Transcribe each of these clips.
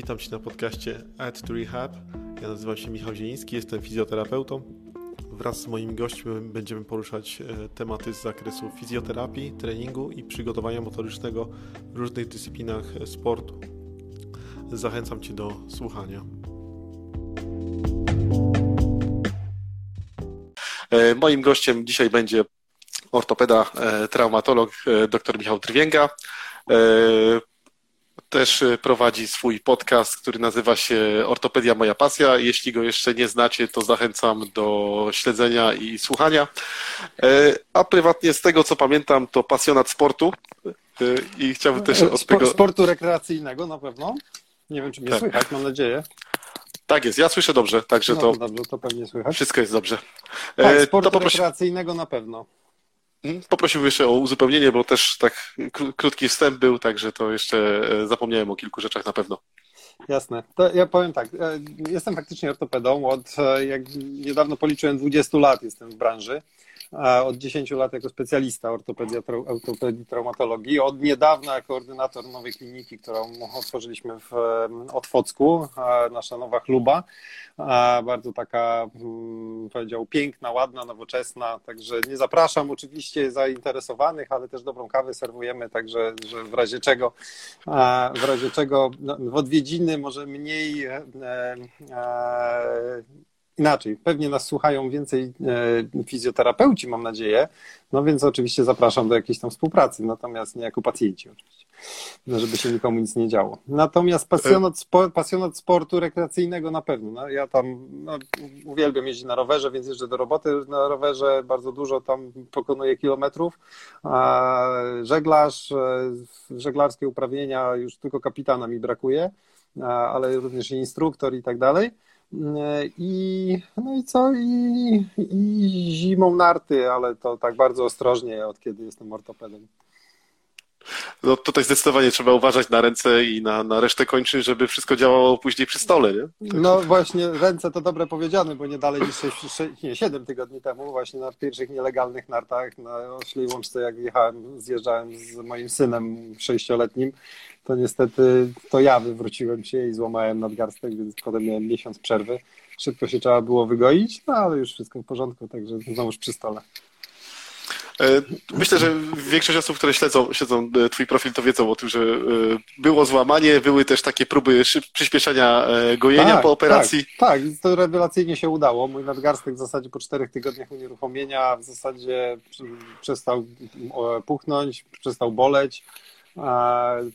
Witam Cię na podcaście Add to Rehab. Ja nazywam się Michał Zieliński, jestem fizjoterapeutą. Wraz z moimi gośćmi będziemy poruszać e, tematy z zakresu fizjoterapii, treningu i przygotowania motorycznego w różnych dyscyplinach sportu. Zachęcam Cię do słuchania. E, moim gościem dzisiaj będzie ortopeda, e, traumatolog dr Michał Trwięga też y, prowadzi swój podcast, który nazywa się Ortopedia Moja Pasja. Jeśli go jeszcze nie znacie, to zachęcam do śledzenia i słuchania. E, a prywatnie z tego, co pamiętam, to pasjonat sportu e, i chciałbym też od tego... Sportu rekreacyjnego na pewno. Nie wiem, czy mnie tak. słychać, mam nadzieję. Tak jest, ja słyszę dobrze, także no, to, dobrze, to pewnie słychać. wszystko jest dobrze. Tak, e, sportu poprosi... rekreacyjnego na pewno. Mhm. Poprosiłbym jeszcze o uzupełnienie, bo też tak krótki wstęp był, także to jeszcze e, zapomniałem o kilku rzeczach na pewno. Jasne. To ja powiem tak, e, jestem faktycznie ortopedą, od e, jak niedawno policzyłem 20 lat jestem w branży od 10 lat jako specjalista ortopedii traumatologii, od niedawna koordynator nowej kliniki, którą otworzyliśmy w Otwocku, nasza nowa chluba, bardzo taka, mm, powiedział, piękna, ładna, nowoczesna, także nie zapraszam oczywiście zainteresowanych, ale też dobrą kawę serwujemy, także że w razie czego, w razie czego no, w odwiedziny może mniej inaczej. Pewnie nas słuchają więcej e, fizjoterapeuci, mam nadzieję. No więc oczywiście zapraszam do jakiejś tam współpracy, natomiast nie jako pacjenci oczywiście, no, żeby się nikomu nic nie działo. Natomiast pasjonat, spor, pasjonat sportu rekreacyjnego na pewno. No, ja tam no, uwielbiam jeździć na rowerze, więc jeżdżę do roboty na rowerze, bardzo dużo tam pokonuję kilometrów. A żeglarz, e, żeglarskie uprawnienia, już tylko kapitana mi brakuje, ale również instruktor i tak dalej. I, no i co? I, I zimą narty, ale to tak bardzo ostrożnie, od kiedy jestem ortopedem. No tutaj zdecydowanie trzeba uważać na ręce i na, na resztę kończyn, żeby wszystko działało później przy stole, nie? Tak. No właśnie, ręce to dobre powiedziane, bo nie dalej niż 6, 6, nie, 7 tygodni temu, właśnie na pierwszych nielegalnych nartach na Oślej Łączce, jak jechałem, zjeżdżałem z moim synem sześcioletnim, to niestety to ja wywróciłem się i złamałem nadgarstek, więc potem miałem miesiąc przerwy. Szybko się trzeba było wygoić, no ale już wszystko w porządku, także znowuż przy stole. E, myślę, że większość osób, które śledzą, śledzą e, Twój profil, to wiedzą o tym, że e, było złamanie, były też takie próby przyspieszenia gojenia tak, po operacji. Tak, tak, to rewelacyjnie się udało. Mój nadgarstek w zasadzie po czterech tygodniach unieruchomienia w zasadzie przestał puchnąć, przestał boleć.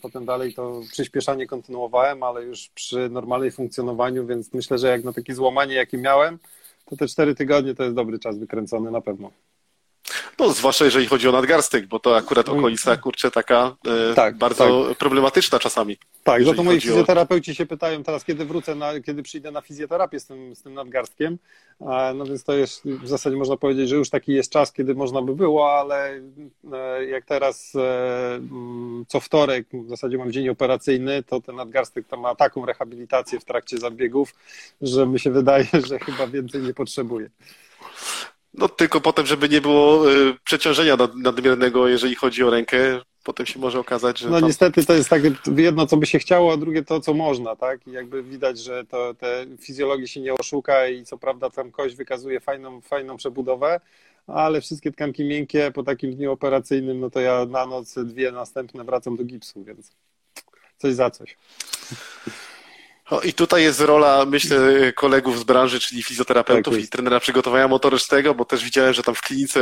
Potem dalej to przyspieszanie kontynuowałem, ale już przy normalnej funkcjonowaniu, więc myślę, że jak na takie złamanie, jakie miałem, to te cztery tygodnie to jest dobry czas wykręcony na pewno. No, zwłaszcza jeżeli chodzi o nadgarstek, bo to akurat okolica, kurczę, taka e, tak, bardzo tak. problematyczna czasami. Tak, no to moi fizjoterapeuci o... się pytają teraz, kiedy wrócę, na, kiedy przyjdę na fizjoterapię z tym, z tym nadgarstkiem. No więc to jest w zasadzie można powiedzieć, że już taki jest czas, kiedy można by było, ale e, jak teraz e, mm, co wtorek, w zasadzie mam dzień operacyjny, to ten nadgarstek to ma taką rehabilitację w trakcie zabiegów, że mi się wydaje, że chyba więcej nie potrzebuje. No tylko potem, żeby nie było y, przeciążenia nadmiernego, jeżeli chodzi o rękę, potem się może okazać, że. No tam... niestety to jest tak jedno, co by się chciało, a drugie to, co można, tak? I jakby widać, że to te fizjologii się nie oszuka i co prawda tam kość wykazuje fajną, fajną przebudowę, ale wszystkie tkanki miękkie po takim dniu operacyjnym, no to ja na noc dwie następne wracam do gipsu, więc coś za coś. O, I tutaj jest rola, myślę, kolegów z branży, czyli fizjoterapeutów tak i trenera przygotowania motorycznego, bo też widziałem, że tam w klinice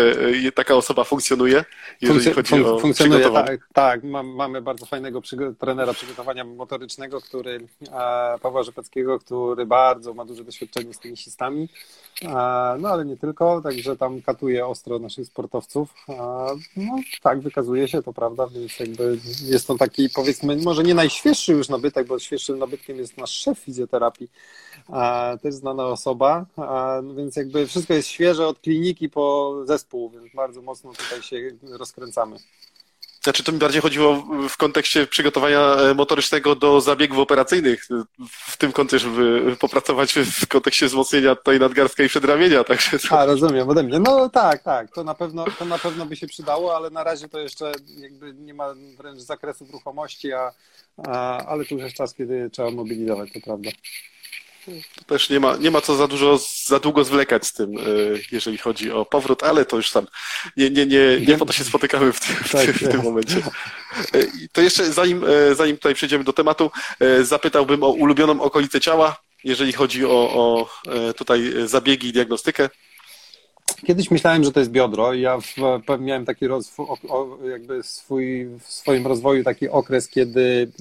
y, taka osoba funkcjonuje, jeżeli chodzi o funkcjonuje, tak, tak. Mam, mamy bardzo fajnego przygo- trenera przygotowania motorycznego, który, a, Pawła Rzepeckiego, który bardzo ma duże doświadczenie z tenisistami, a, no ale nie tylko, także tam katuje ostro naszych sportowców. A, no tak, wykazuje się, to prawda, więc jakby jest to taki, powiedzmy, może nie najświeższy już nabytek, bo świeższym nabytkiem jest nasz szef fizjoterapii, też znana osoba, więc jakby wszystko jest świeże od kliniki po zespół, więc bardzo mocno tutaj się rozkręcamy. Znaczy, to mi bardziej chodziło w kontekście przygotowania motorycznego do zabiegów operacyjnych, w tym kontekście, żeby popracować w kontekście wzmocnienia tutaj nadgarstka i przedramienia. Także to... A, rozumiem, ode mnie. No tak, tak, to na, pewno, to na pewno by się przydało, ale na razie to jeszcze jakby nie ma wręcz zakresu ruchomości, a, a, ale to już jest czas, kiedy trzeba mobilizować, to prawda. Też nie ma, nie ma co za dużo, za długo zwlekać z tym, e, jeżeli chodzi o powrót, ale to już tam nie, nie, nie, nie po to się spotykamy w, tym, w, tym, w tym momencie. E, to jeszcze zanim, e, zanim tutaj przejdziemy do tematu, zapytałbym o ulubioną okolicę ciała, jeżeli chodzi o, o tutaj zabiegi i diagnostykę. Kiedyś myślałem, że to jest biodro. Ja w, miałem taki roz, jakby swój, w swoim rozwoju taki okres, kiedy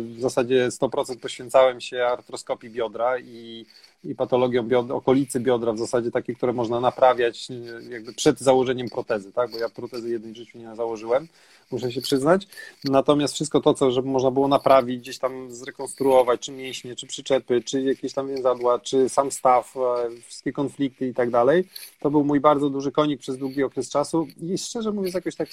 w zasadzie 100% poświęcałem się artroskopii biodra i i patologią biodra, okolicy biodra, w zasadzie takie, które można naprawiać jakby przed założeniem protezy, tak? bo ja protezy jednej w życiu nie założyłem, muszę się przyznać. Natomiast wszystko to, co żeby można było naprawić, gdzieś tam zrekonstruować, czy mięśnie, czy przyczepy, czy jakieś tam więzadła, czy sam staw, e, wszystkie konflikty i tak dalej, to był mój bardzo duży konik przez długi okres czasu i szczerze mówiąc jakoś tak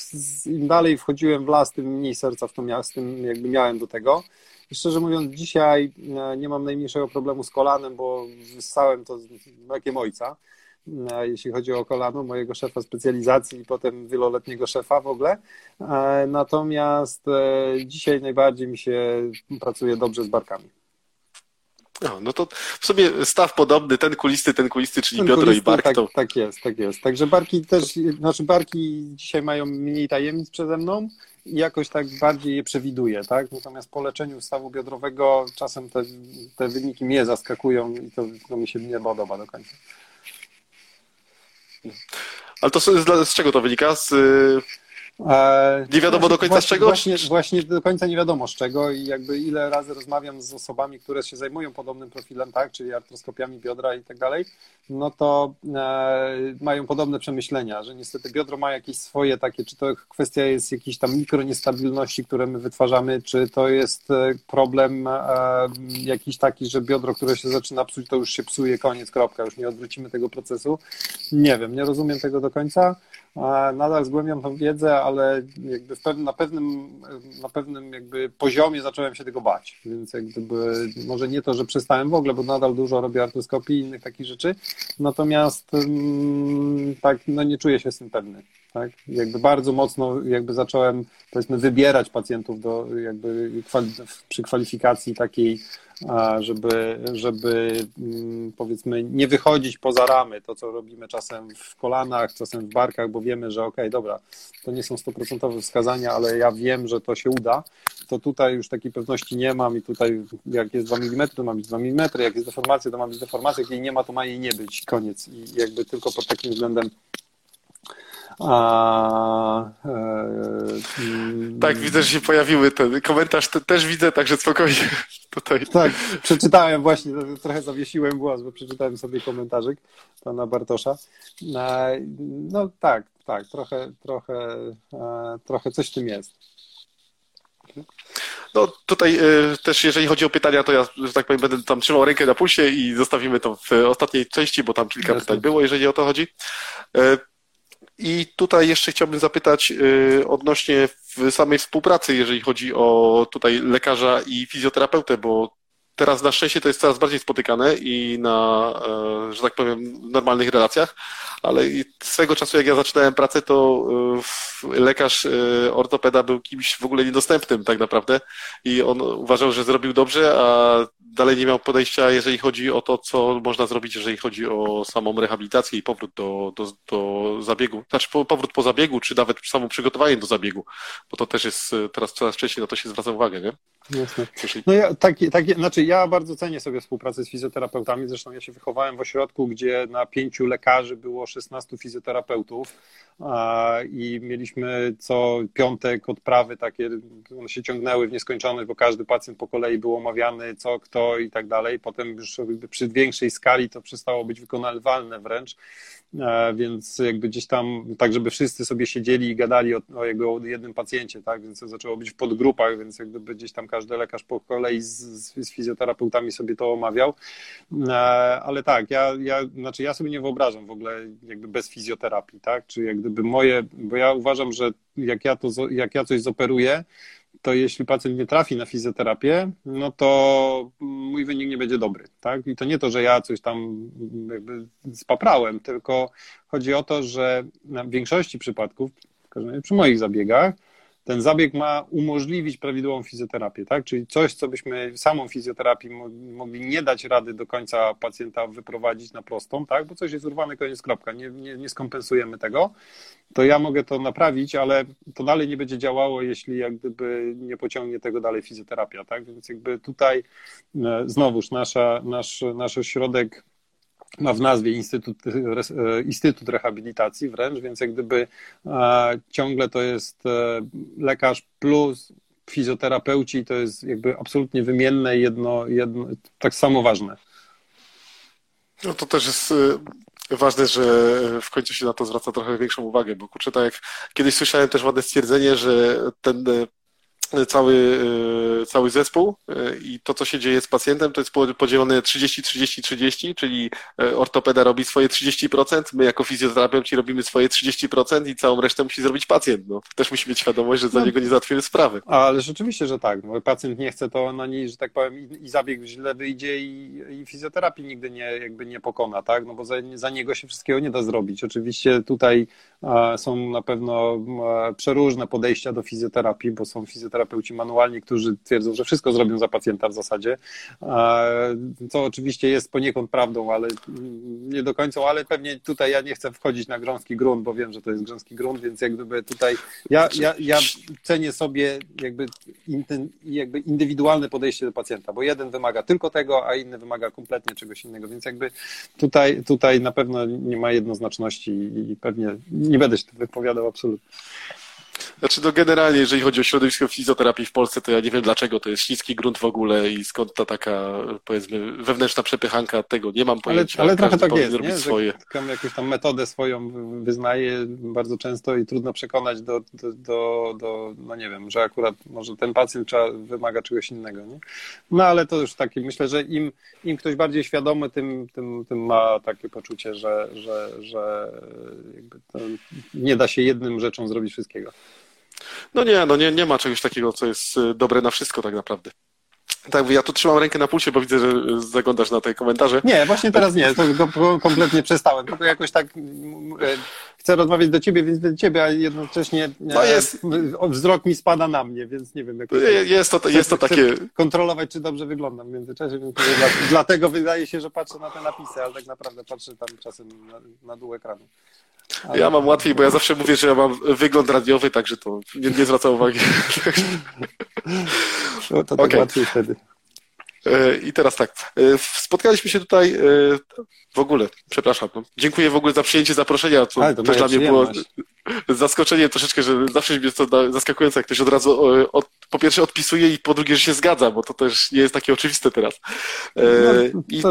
im dalej wchodziłem w las, tym mniej serca w to z tym jakby miałem do tego. I szczerze mówiąc, dzisiaj e, nie mam najmniejszego problemu z kolanem, bo wyssałem to z mlekiem ojca, e, jeśli chodzi o kolano, mojego szefa specjalizacji i potem wieloletniego szefa w ogóle. E, natomiast dzisiaj najbardziej mi się pracuje dobrze z barkami. No, no to w sobie staw podobny, ten kulisty, ten kulisty, czyli ten biodro kulisty, i bark. Tak, to... tak jest, tak jest. Także barki też, znaczy barki dzisiaj mają mniej tajemnic przeze mną, jakoś tak bardziej je przewiduje, tak? Natomiast po leczeniu stawu biodrowego czasem te, te wyniki mnie zaskakują i to, to mi się nie podoba do końca. Ale to z, z czego to wynika? Z E, nie wiadomo do końca właśnie, z czego? Właśnie, właśnie do końca nie wiadomo z czego i jakby ile razy rozmawiam z osobami, które się zajmują podobnym profilem, tak, czyli artroskopiami biodra i tak dalej, no to e, mają podobne przemyślenia, że niestety biodro ma jakieś swoje takie, czy to kwestia jest jakiejś tam mikroniestabilności, które my wytwarzamy, czy to jest e, problem e, jakiś taki, że biodro, które się zaczyna psuć, to już się psuje, koniec, kropka, już nie odwrócimy tego procesu. Nie wiem, nie rozumiem tego do końca. Nadal zgłębiam tą wiedzę, ale jakby na, pewnym, na pewnym jakby poziomie zacząłem się tego bać, więc jak gdyby, może nie to, że przestałem w ogóle, bo nadal dużo robię artroskopii i innych takich rzeczy, natomiast mm, tak, no nie czuję się z tym pewny. Tak? Jakby bardzo mocno jakby zacząłem powiedzmy wybierać pacjentów do jakby przy kwalifikacji takiej żeby, żeby mm, powiedzmy nie wychodzić poza ramy, to co robimy czasem w kolanach, czasem w barkach, bo wiemy, że okej, okay, dobra, to nie są stuprocentowe wskazania, ale ja wiem, że to się uda, to tutaj już takiej pewności nie mam i tutaj jak jest 2 mm, to ma być 2 mm, jak jest deformacja, to ma być deformacja, jak jej nie ma, to ma jej nie być, koniec. I jakby tylko pod takim względem a, e, mm, tak, widzę, że się pojawiły ten komentarz, te, też widzę, także spokojnie tutaj. Tak, przeczytałem właśnie, trochę zawiesiłem głos, bo przeczytałem sobie komentarzyk pana Bartosza. E, no tak, tak, trochę, trochę, e, trochę coś w tym jest. No tutaj y, też jeżeli chodzi o pytania, to ja, że tak powiem, będę tam trzymał rękę na pulsie i zostawimy to w ostatniej części, bo tam kilka pytań było, jeżeli o to chodzi. Y, i tutaj jeszcze chciałbym zapytać y, odnośnie samej współpracy, jeżeli chodzi o tutaj lekarza i fizjoterapeutę, bo teraz na szczęście to jest coraz bardziej spotykane i na, e, że tak powiem, normalnych relacjach, ale swego czasu, jak ja zaczynałem pracę, to e, lekarz e, ortopeda był kimś w ogóle niedostępnym tak naprawdę i on uważał, że zrobił dobrze, a dalej nie miał podejścia, jeżeli chodzi o to, co można zrobić, jeżeli chodzi o samą rehabilitację i powrót do, do, do zabiegu, znaczy powrót po zabiegu, czy nawet samo przygotowanie do zabiegu, bo to też jest teraz coraz częściej na to się zwraca uwagę, nie? Jasne. No ja, takie, takie, znaczy ja bardzo cenię sobie współpracę z fizjoterapeutami, zresztą ja się wychowałem w ośrodku, gdzie na pięciu lekarzy było 16 fizjoterapeutów a, i mieliśmy co piątek odprawy takie, one się ciągnęły w nieskończoność, bo każdy pacjent po kolei był omawiany, co, kto i tak dalej. Potem już przy większej skali to przestało być wykonywalne wręcz. E, więc jakby gdzieś tam, tak żeby wszyscy sobie siedzieli i gadali o, o jego jednym pacjencie, tak, więc to zaczęło być w podgrupach, więc jak gdyby gdzieś tam każdy lekarz po kolei z, z fizjoterapeutami sobie to omawiał. Ale tak, ja, ja, znaczy ja sobie nie wyobrażam w ogóle jakby bez fizjoterapii, tak? Czy jak gdyby moje, bo ja uważam, że jak ja, to, jak ja coś zoperuję, to jeśli pacjent nie trafi na fizjoterapię, no to mój wynik nie będzie dobry, tak? I to nie to, że ja coś tam jakby spaprałem, tylko chodzi o to, że w większości przypadków, przy moich zabiegach, ten zabieg ma umożliwić prawidłową fizjoterapię, tak? Czyli coś, co byśmy samą fizjoterapię mogli nie dać rady do końca pacjenta wyprowadzić na prostą, tak? Bo coś jest urwane, koniec kropka, nie, nie, nie skompensujemy tego, to ja mogę to naprawić, ale to dalej nie będzie działało, jeśli jak gdyby nie pociągnie tego dalej fizjoterapia, tak? Więc jakby tutaj e, znowuż nasza, nasz, nasz ośrodek ma w nazwie Instytut, e, Instytut Rehabilitacji wręcz, więc jak gdyby e, ciągle to jest e, lekarz plus fizjoterapeuci, to jest jakby absolutnie wymienne i jedno, jedno, tak samo ważne. No to też jest ważne, że w końcu się na to zwraca trochę większą uwagę, bo kurczę, tak jak kiedyś słyszałem też ładne stwierdzenie, że ten cały, e, cały zespół e, i to, co się dzieje z pacjentem, to jest podzielone 30-30-30, czyli e, ortopeda robi swoje 30%, my jako fizjoterapeuci robimy swoje 30% i całą resztę musi zrobić pacjent. No, też musi mieć świadomość, że za no, niego nie załatwimy sprawy. Ale rzeczywiście, że tak. Bo pacjent nie chce, to na niej, że tak powiem, i, i zabieg źle wyjdzie i, i fizjoterapii nigdy nie, jakby nie pokona, tak? No bo za, za niego się wszystkiego nie da zrobić. Oczywiście tutaj a, są na pewno a, przeróżne podejścia do fizjoterapii, bo są fizjoterapeuci manualni, którzy twierdzą, że wszystko zrobią za pacjenta w zasadzie, co oczywiście jest poniekąd prawdą, ale nie do końca, ale pewnie tutaj ja nie chcę wchodzić na grząski grunt, bo wiem, że to jest grząski grunt, więc jak gdyby tutaj ja, ja, ja cenię sobie jakby, jakby indywidualne podejście do pacjenta, bo jeden wymaga tylko tego, a inny wymaga kompletnie czegoś innego, więc jakby tutaj, tutaj na pewno nie ma jednoznaczności i pewnie nie będę się wypowiadał absolutnie. Znaczy, no generalnie, jeżeli chodzi o środowisko fizjoterapii w Polsce, to ja nie wiem dlaczego to jest śliski grunt w ogóle i skąd ta taka, powiedzmy, wewnętrzna przepychanka tego, nie mam pojęcia. Ale, ale trochę tak jest, nie? Swoje. Że jakąś tam metodę swoją wyznaje bardzo często i trudno przekonać do, do, do, do, no nie wiem, że akurat może ten pacjent trzeba, wymaga czegoś innego, nie? No ale to już taki, myślę, że im, im ktoś bardziej świadomy, tym, tym, tym ma takie poczucie, że, że, że nie da się jednym rzeczą zrobić wszystkiego. No nie, no nie, nie ma czegoś takiego, co jest y, dobre na wszystko tak naprawdę. Tak, ja tu trzymam rękę na pulsie, bo widzę, że zaglądasz na te komentarze. Nie, właśnie teraz nie, to kompletnie przestałem, tylko jakoś tak e, chcę rozmawiać do ciebie, więc do ciebie, a jednocześnie no jest... wzrok mi spada na mnie, więc nie wiem. Jak jest to, jest to takie... kontrolować, czy dobrze wyglądam w międzyczasie, więc dlatego wydaje się, że patrzę na te napisy, ale tak naprawdę patrzę tam czasem na, na dół ekranu. Ale... Ja mam łatwiej, bo ja zawsze mówię, że ja mam wygląd radiowy, także to nie, nie zwracam uwagi. No to tak okay. łatwiej wtedy. E, I teraz tak, e, spotkaliśmy się tutaj e, w ogóle, przepraszam, no, dziękuję w ogóle za przyjęcie zaproszenia, to, to też dla mnie było zaskoczeniem troszeczkę, że zawsze jest to zaskakujące, jak ktoś od razu od, po pierwsze odpisuje i po drugie, że się zgadza, bo to też nie jest takie oczywiste teraz. No, I...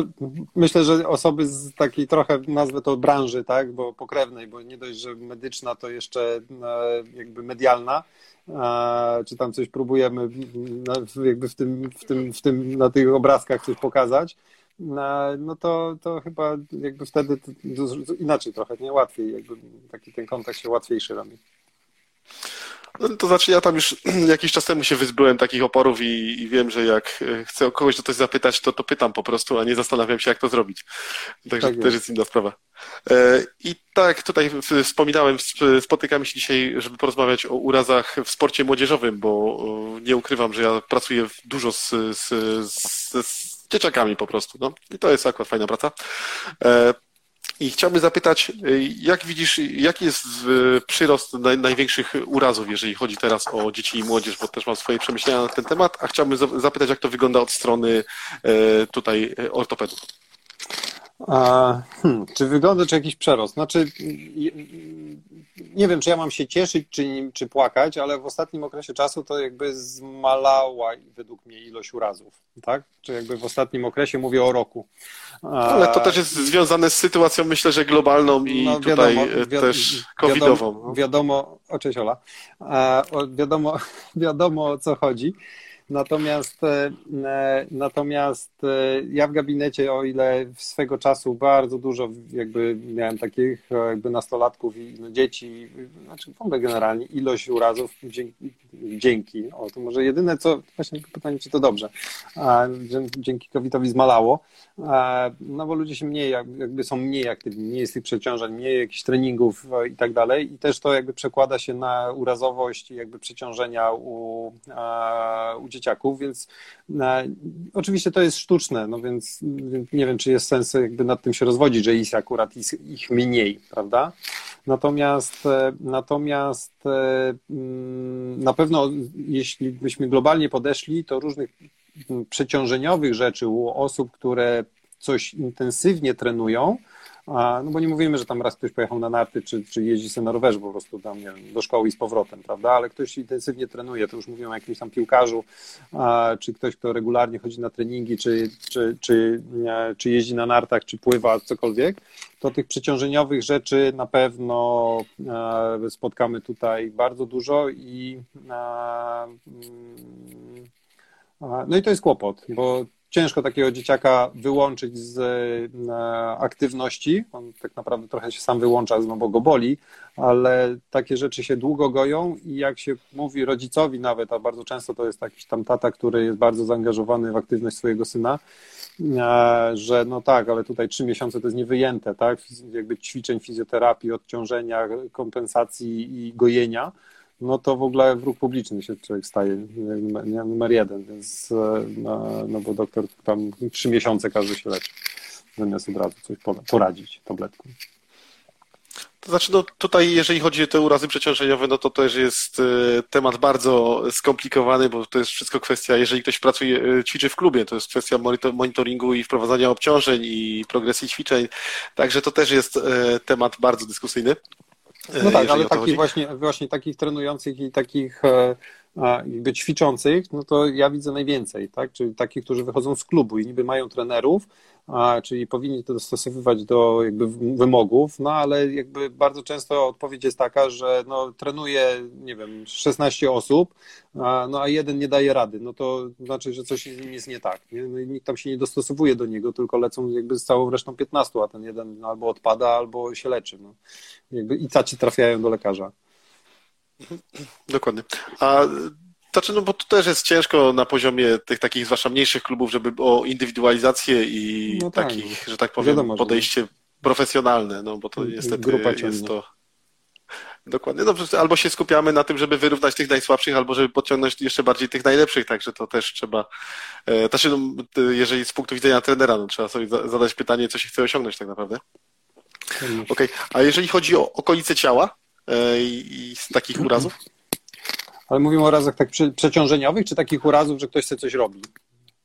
Myślę, że osoby z takiej trochę, nazwę to branży, tak, bo pokrewnej, bo nie dość, że medyczna, to jeszcze jakby medialna, czy tam coś próbujemy jakby w tym, w tym, w tym, na tych obrazkach coś pokazać, no to, to chyba jakby wtedy inaczej trochę, nie łatwiej, jakby taki ten kontakt się łatwiejszy robi. No, to znaczy ja tam już jakiś czas temu się wyzbyłem takich oporów i, i, wiem, że jak chcę kogoś o coś zapytać, to to pytam po prostu, a nie zastanawiam się, jak to zrobić. Także tak to też jest inna sprawa. E, I tak, tutaj wspominałem, spotykamy się dzisiaj, żeby porozmawiać o urazach w sporcie młodzieżowym, bo nie ukrywam, że ja pracuję dużo z, z, z, z dzieciakami po prostu. No. I to jest akurat fajna praca. I chciałbym zapytać, jak widzisz, jaki jest przyrost największych urazów, jeżeli chodzi teraz o dzieci i młodzież, bo też mam swoje przemyślenia na ten temat, a chciałbym zapytać, jak to wygląda od strony e, tutaj ortopedów. A, hmm, czy wygląda, czy jakiś przerost? Znaczy, nie wiem, czy ja mam się cieszyć, czy, czy płakać, ale w ostatnim okresie czasu to jakby zmalała według mnie ilość urazów, tak? Czy jakby w ostatnim okresie mówię o roku. Ale to też jest związane z sytuacją, myślę, że globalną i no, wiadomo, tutaj wi też covidową. Wiadomo, wiadomo o cześć Ola, wiadomo, wiadomo o co chodzi. Natomiast, e, e, natomiast e, ja w gabinecie, o ile swego czasu bardzo dużo jakby miałem takich jakby nastolatków i no, dzieci, znaczy w ogóle generalnie ilość urazów dzięki, dzięki, o to może jedyne co, właśnie pytanie czy to dobrze, dzięki COVID-owi zmalało, no bo ludzie się mniej, jakby są mniej aktywni, mniej jest tych przeciążeń, mniej jakichś treningów i tak dalej i też to jakby przekłada się na urazowość i jakby przeciążenia u, u dzieciaków, więc e, oczywiście to jest sztuczne, no więc, nie wiem, czy jest sens jakby nad tym się rozwodzić, że jest akurat ich, ich mniej, prawda? Natomiast, e, natomiast e, mm, na pewno jeśli byśmy globalnie podeszli, to różnych mm, przeciążeniowych rzeczy u osób, które coś intensywnie trenują, no bo nie mówimy, że tam raz ktoś pojechał na narty, czy, czy jeździ sobie na rowerze po prostu tam, nie wiem, do szkoły i z powrotem, prawda, ale ktoś intensywnie trenuje, to już mówimy o jakimś tam piłkarzu, czy ktoś, kto regularnie chodzi na treningi, czy, czy, czy, czy jeździ na nartach, czy pływa, cokolwiek, to tych przeciążeniowych rzeczy na pewno spotkamy tutaj bardzo dużo i mm, no i to jest kłopot, bo ciężko takiego dzieciaka wyłączyć z e, aktywności. On tak naprawdę trochę się sam wyłącza, no bo go boli, ale takie rzeczy się długo goją i jak się mówi rodzicowi nawet, a bardzo często to jest jakiś tam tata, który jest bardzo zaangażowany w aktywność swojego syna, e, że no tak, ale tutaj trzy miesiące to jest niewyjęte, tak? Jakby ćwiczeń fizjoterapii, odciążenia, kompensacji i gojenia no to w ogóle wróg publiczny się człowiek staje numer, numer jeden, więc e, no, no, bo doktor tam trzy miesiące każdy się leczy, zamiast od razu coś poradzić tabletką. To znaczy, no tutaj, jeżeli chodzi o te urazy przeciążeniowe, no to też jest e, temat bardzo skomplikowany, bo to jest wszystko kwestia, jeżeli ktoś pracuje, e, ćwiczy w klubie, to jest kwestia monitoringu i wprowadzania obciążeń i progresji ćwiczeń, także to też jest temat bardzo dyskusyjny. No tak, ale takich właśnie, właśnie takich trenujących i takich e, jakby ćwiczących, no to ja widzę najwięcej, tak? Czyli takich, którzy wychodzą z klubu i niby mają trenerów, a, czyli powinni to dostosowywać do jakby wymogów, no ale jakby bardzo często odpowiedź jest taka, że no, trenuje, nie wiem, 16 osób, a, no a jeden nie daje rady, no to znaczy, że coś z nim jest nie tak. Nie? No nikt tam się nie dostosowuje do niego, tylko lecą jakby z całą resztą 15, a ten jeden albo odpada, albo się leczy. No. Jakby I taci trafiają do lekarza. Dokładnie. A znaczy, no bo to też jest ciężko na poziomie tych takich zwłaszcza mniejszych klubów, żeby o indywidualizację i no tak, takich, że tak powiem, wiadomo, podejście profesjonalne, no bo to niestety Grupa jest to. Dokładnie. No, albo się skupiamy na tym, żeby wyrównać tych najsłabszych, albo żeby podciągnąć jeszcze bardziej tych najlepszych, także to też trzeba. E, znaczy, no, jeżeli z punktu widzenia trenera, no, trzeba sobie zadać pytanie, co się chce osiągnąć tak naprawdę. Okej, okay. a jeżeli chodzi o okolice ciała e, i z takich urazów? Ale mówimy o urazach tak przeciążeniowych, czy takich urazów, że ktoś chce coś robi?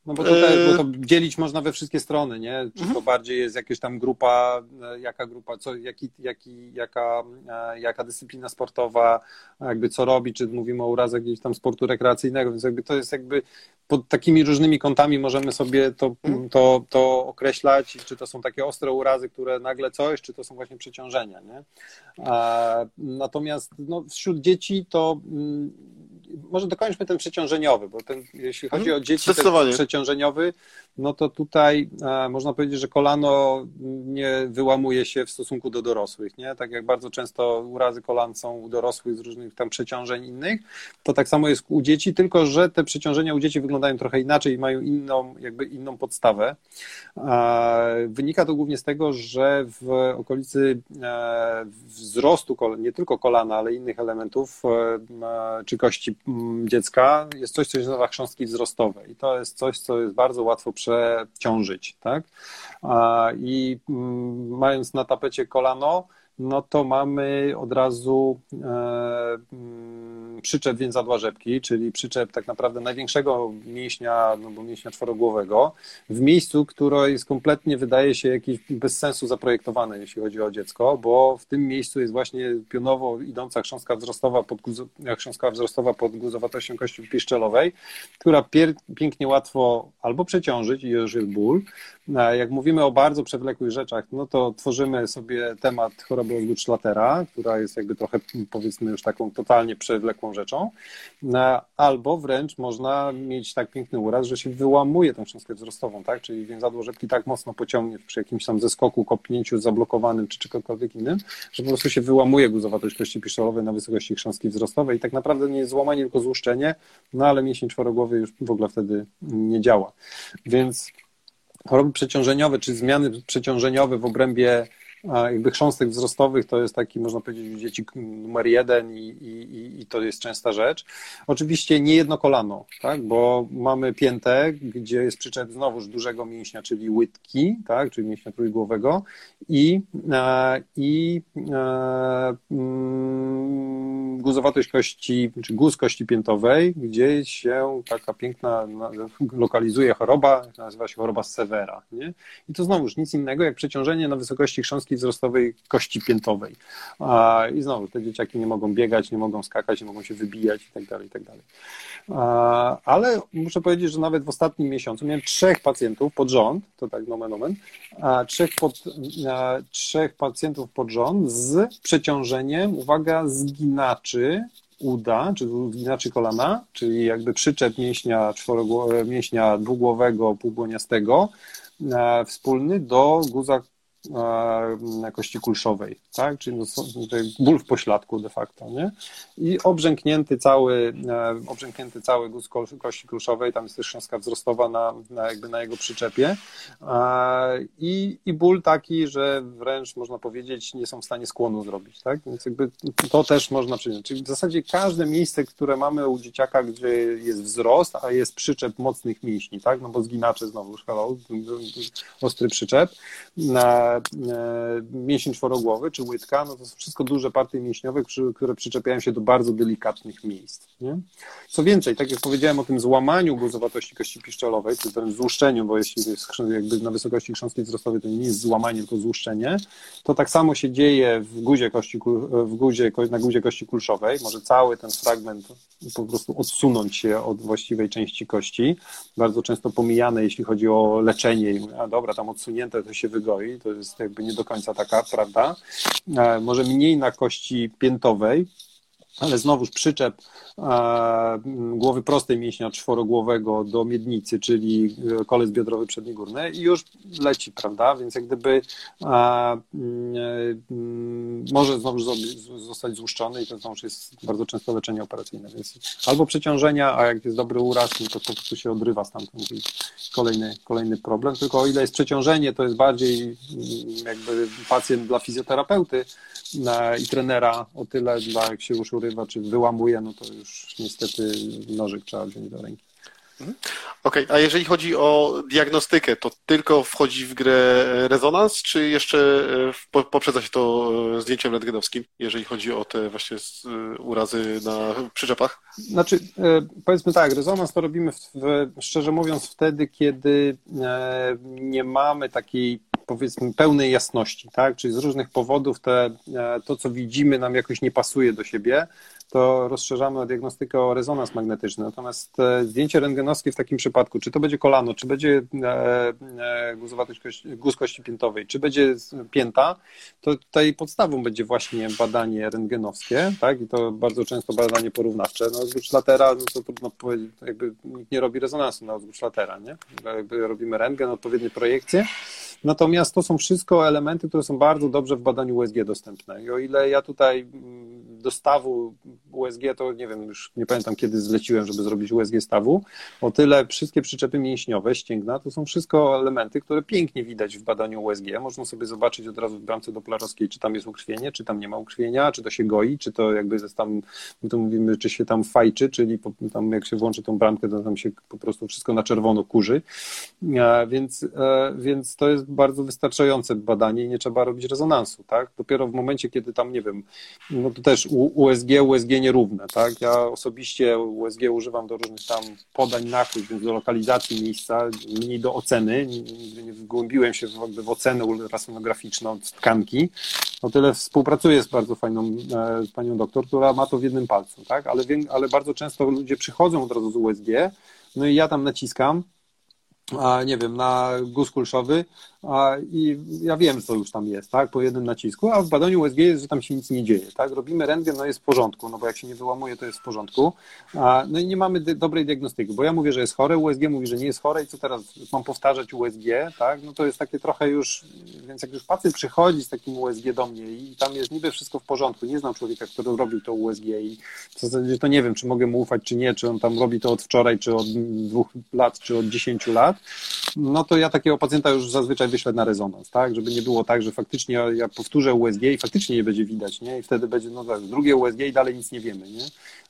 No bo tutaj bo to dzielić można we wszystkie strony, nie? Czy to mhm. bardziej jest jakaś tam grupa, e, jaka grupa, co, jaki, jaki, jaka, e, jaka dyscyplina sportowa, jakby co robi, czy mówimy o urazach gdzieś tam sportu rekreacyjnego, więc jakby to jest jakby pod takimi różnymi kątami możemy sobie to, mhm. to, to określać, czy to są takie ostre urazy, które nagle coś, czy to są właśnie przeciążenia, nie? Natomiast no, wśród dzieci to mm, może dokończmy ten przeciążeniowy, bo ten, jeśli chodzi mhm. o dzieci, ten przeciążeniowy, no to tutaj e, można powiedzieć, że kolano nie wyłamuje się w stosunku do dorosłych, nie? Tak jak bardzo często urazy kolan są u dorosłych z różnych tam przeciążeń innych, to tak samo jest u dzieci, tylko że te przeciążenia u dzieci wyglądają trochę inaczej i mają inną, jakby inną podstawę. E, wynika to głównie z tego, że w okolicy e, wzrostu nie tylko kolana, ale innych elementów czy kości dziecka jest coś, co się nazywa chrząstki wzrostowe i to jest coś, co jest bardzo łatwo przeciążyć, tak? I mm, mając na tapecie kolano, no to mamy od razu e, mm, przyczep więzadła rzepki, czyli przyczep tak naprawdę największego mięśnia, no bo mięśnia czworogłowego, w miejscu, które jest kompletnie, wydaje się, jakiś bez sensu zaprojektowane, jeśli chodzi o dziecko, bo w tym miejscu jest właśnie pionowo idąca chrząstka wzrostowa pod, chrząstka wzrostowa pod guzowatością kości piszczelowej, która pięknie łatwo albo przeciążyć i już jest ból, Jak mówimy o bardzo przewlekłych rzeczach, no to tworzymy sobie temat choroby ozgód Schlatera, która jest jakby trochę powiedzmy już taką totalnie przewlekłą rzeczą, albo wręcz można mieć tak piękny uraz, że się wyłamuje tą cząstkę wzrostową, tak? Czyli więzadło rzepki tak mocno pociągnie przy jakimś tam zeskoku, kopnięciu zablokowanym czy czegokolwiek innym, że po prostu się wyłamuje guzowatość kości piszczelowej na wysokości chrząstki wzrostowej i tak naprawdę nie jest złamanie, tylko złuszczenie, no ale mięsień czworogłowy już w ogóle wtedy nie działa. Więc choroby przeciążeniowe, czy zmiany przeciążeniowe w obrębie jakby chrząstek wzrostowych to jest taki, można powiedzieć, u dzieci numer jeden i, i, i to jest częsta rzecz. Oczywiście nie jedno kolano, tak, bo mamy piętę, gdzie jest przyczep znowuż dużego mięśnia, czyli łydki, tak, czyli mięśnia trójgłowego i, e, i e, mm, guzowatość kości, czy guz kości piętowej, gdzie się taka piękna lokalizuje choroba, nazywa się choroba Severa, nie? I to znowuż nic innego jak przeciążenie na wysokości chrząstki jednostki wzrostowej kości piętowej. I znowu, te dzieciaki nie mogą biegać, nie mogą skakać, nie mogą się wybijać i tak dalej, i tak. Ale muszę powiedzieć, że nawet w ostatnim miesiącu miałem trzech pacjentów pod rząd, to tak nomen omen, trzech, pod, trzech pacjentów pod rząd z przeciążeniem, uwaga, zginaczy uda, czy zginaczy kolana, czyli jakby przyczep mięśnia, mięśnia dwugłowego, półbłoniastego, wspólny do guza kości kulszowej, tak? czyli no, ból w pośladku de facto, nie? I obrzęknięty cały, e, obrzęknięty cały guz kości kulszowej, tam jest też szczątka wzrostowa na, na, jakby na jego przyczepie I, i ból taki, że wręcz można powiedzieć nie są w stanie skłonu zrobić, tak? Więc jakby to też można przyjąć. Czyli w zasadzie każde miejsce, które mamy u dzieciaka, gdzie jest wzrost, a jest przyczep mocnych mięśni, tak? No bo zginacze znowu, hello, ostry przyczep, E, mięsień czworogłowy czy łydka, no to są wszystko duże partie mięśniowe, które przyczepiają się do bardzo delikatnych miejsc. Nie? Co więcej, tak jak powiedziałem o tym złamaniu guzowatości kości piszczelowej, czy tym złuszczeniu, bo jeśli jest jakby na wysokości chrząstki wzrostowej, to nie jest złamanie, tylko złuszczenie, to tak samo się dzieje w guzie, kości, w guzie na guzie kości kulszowej. Może cały ten fragment po prostu odsunąć się od właściwej części kości. Bardzo często pomijane, jeśli chodzi o leczenie. A dobra, tam odsunięte to się wygoi, to jest jakby nie do końca taka prawda. E, może mniej na kości piętowej, ale znowuż przyczep e, głowy prostej mięśnia czworogłowego do miednicy, czyli e, kolec biodrowy przedni górny i już leci, prawda? Więc jak gdyby e, może znowu zostać złuszczony i to znowu jest bardzo często leczenie operacyjne, więc albo przeciążenia, a jak jest dobry uraz, no to po prostu się odrywa stamtąd i kolejny, kolejny problem, tylko o ile jest przeciążenie, to jest bardziej jakby pacjent dla fizjoterapeuty i trenera, o tyle dla jak się już czy wyłamuje, no to już niestety nożyk trzeba wziąć do ręki. Mhm. Okej, okay. a jeżeli chodzi o diagnostykę, to tylko wchodzi w grę rezonans, czy jeszcze e, poprzedza się to e, zdjęciem rentgenowskim, jeżeli chodzi o te właśnie e, urazy na przyczepach? Znaczy, powiedzmy tak, rezonans to robimy, w, szczerze mówiąc, wtedy, kiedy nie mamy takiej powiedzmy pełnej jasności, tak? Czyli z różnych powodów te, to, co widzimy, nam jakoś nie pasuje do siebie to rozszerzamy diagnostykę o rezonans magnetyczny. Natomiast e, zdjęcie rentgenowskie w takim przypadku, czy to będzie kolano, czy będzie e, e, guzowatość guz kości piętowej, czy będzie pięta, to tutaj podstawą będzie właśnie badanie rentgenowskie, tak? I to bardzo często badanie porównawcze. No, zgóż latera, no to trudno powiedzieć, jakby nikt nie robi rezonansu na zgóż latera, nie? Jakby robimy rentgen, odpowiednie projekcje. Natomiast to są wszystko elementy, które są bardzo dobrze w badaniu USG dostępne. I o ile ja tutaj mm, do stawu USG, to nie wiem, już nie pamiętam kiedy zleciłem, żeby zrobić USG stawu, o tyle wszystkie przyczepy mięśniowe, ścięgna, to są wszystko elementy, które pięknie widać w badaniu USG. Można sobie zobaczyć od razu w bramce doplarowskiej, czy tam jest ukrwienie, czy tam nie ma ukrwienia, czy to się goi, czy to jakby jest tam, my to mówimy, czy się tam fajczy, czyli tam jak się włączy tą bramkę, to tam się po prostu wszystko na czerwono kurzy. E, więc, e, więc to jest bardzo wystarczające badanie i nie trzeba robić rezonansu, tak? Dopiero w momencie, kiedy tam, nie wiem, no to też USG, USG nierówne, tak? Ja osobiście USG używam do różnych tam podań nakłuć, więc do lokalizacji miejsca, mniej do oceny, nigdy nie wgłębiłem się w, w ocenę ultrasonograficzną tkanki, o tyle współpracuję z bardzo fajną e, panią doktor, która ma to w jednym palcu, tak? Ale, ale bardzo często ludzie przychodzą od razu z USG, no i ja tam naciskam, nie wiem, na guz kulszowy i ja wiem, co już tam jest, tak, po jednym nacisku, a w badaniu USG jest, że tam się nic nie dzieje, tak, robimy rentgen, no jest w porządku, no bo jak się nie wyłamuje, to jest w porządku, no i nie mamy dobrej diagnostyki, bo ja mówię, że jest chore, USG mówi, że nie jest chore i co teraz, mam powtarzać USG, tak, no to jest takie trochę już, więc jak już pacjent przychodzi z takim USG do mnie i tam jest niby wszystko w porządku, nie znam człowieka, który robił to USG i w zasadzie to nie wiem, czy mogę mu ufać, czy nie, czy on tam robi to od wczoraj, czy od dwóch lat, czy od dziesięciu lat, no to ja takiego pacjenta już zazwyczaj wyślę na rezonans, tak, żeby nie było tak, że faktycznie ja, ja powtórzę USG i faktycznie nie będzie widać, nie, i wtedy będzie, no tak, drugie USG i dalej nic nie wiemy, nie,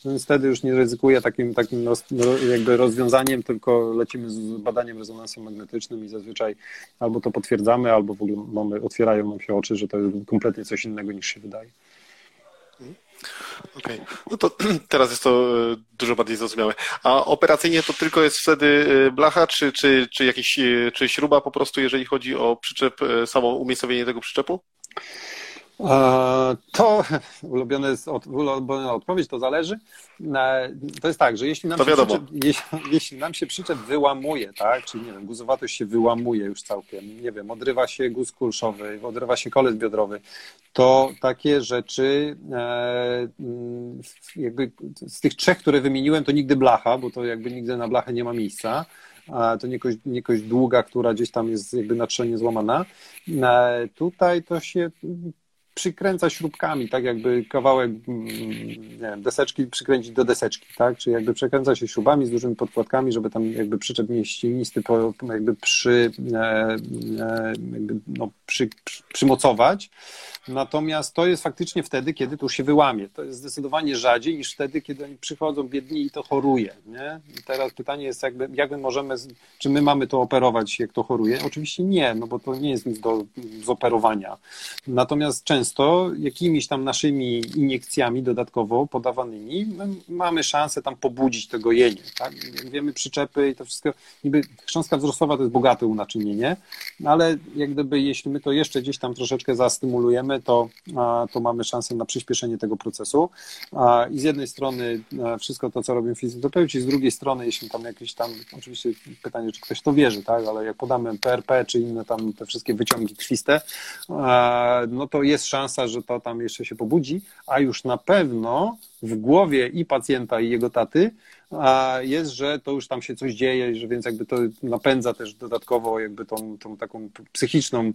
więc wtedy już nie ryzykuję takim, takim roz, jakby rozwiązaniem, tylko lecimy z badaniem rezonansem magnetycznym i zazwyczaj albo to potwierdzamy, albo w ogóle mamy, otwierają nam się oczy, że to jest kompletnie coś innego niż się wydaje. Okej, okay. no to teraz jest to e, dużo bardziej zrozumiałe. A operacyjnie to tylko jest wtedy e, blacha, czy, czy, czy, jakiś, e, czy śruba po prostu, jeżeli chodzi o przyczep, samo umiejscowienie tego przyczepu? To ulubione jest od, ulubiona odpowiedź, to zależy. To jest tak, że jeśli nam, się przyczep, jeśli, jeśli, nam się przyczep wyłamuje, tak, czyli nie wiem, guzowatość się wyłamuje już całkiem, nie wiem, odrywa się guz kulszowy, odrywa się kolec biodrowy, to takie rzeczy e, jakby z tych trzech, które wymieniłem, to nigdy blacha, bo to jakby nigdy na blachę nie ma miejsca to nie kość, nie kość długa, która gdzieś tam jest jakby na trzenie złamana. E, tutaj to się przykręca śrubkami, tak jakby kawałek mm, wiem, deseczki przykręcić do deseczki, tak? Czyli jakby przekręca się śrubami z dużymi podkładkami, żeby tam jakby przyczep mieścinisty jakby przy, e, e, jakby no, przy, przy, przymocować. Natomiast to jest faktycznie wtedy, kiedy to się wyłamie. To jest zdecydowanie rzadziej niż wtedy, kiedy oni przychodzą biedni i to choruje. Nie? I teraz pytanie jest, jakby, jak my możemy, czy my mamy to operować, jak to choruje? Oczywiście nie, no bo to nie jest nic do zoperowania. Natomiast często jakimiś tam naszymi iniekcjami dodatkowo podawanymi mamy szansę tam pobudzić to gojenie. Tak? Wiemy, przyczepy i to wszystko, niby chrząstka wzrostowa to jest bogate unaczynienie, ale jak gdyby, jeśli my to jeszcze gdzieś tam troszeczkę zastymulujemy, to, to mamy szansę na przyspieszenie tego procesu. I z jednej strony wszystko to, co robią fizjoterapeuci, z drugiej strony, jeśli tam jakieś tam, oczywiście pytanie, czy ktoś to wierzy, tak, ale jak podamy PRP, czy inne tam te wszystkie wyciągi krwiste, no to jest szansa, że to tam jeszcze się pobudzi, a już na pewno w głowie i pacjenta, i jego taty jest, że to już tam się coś dzieje, że więc jakby to napędza też dodatkowo jakby tą, tą taką psychiczną,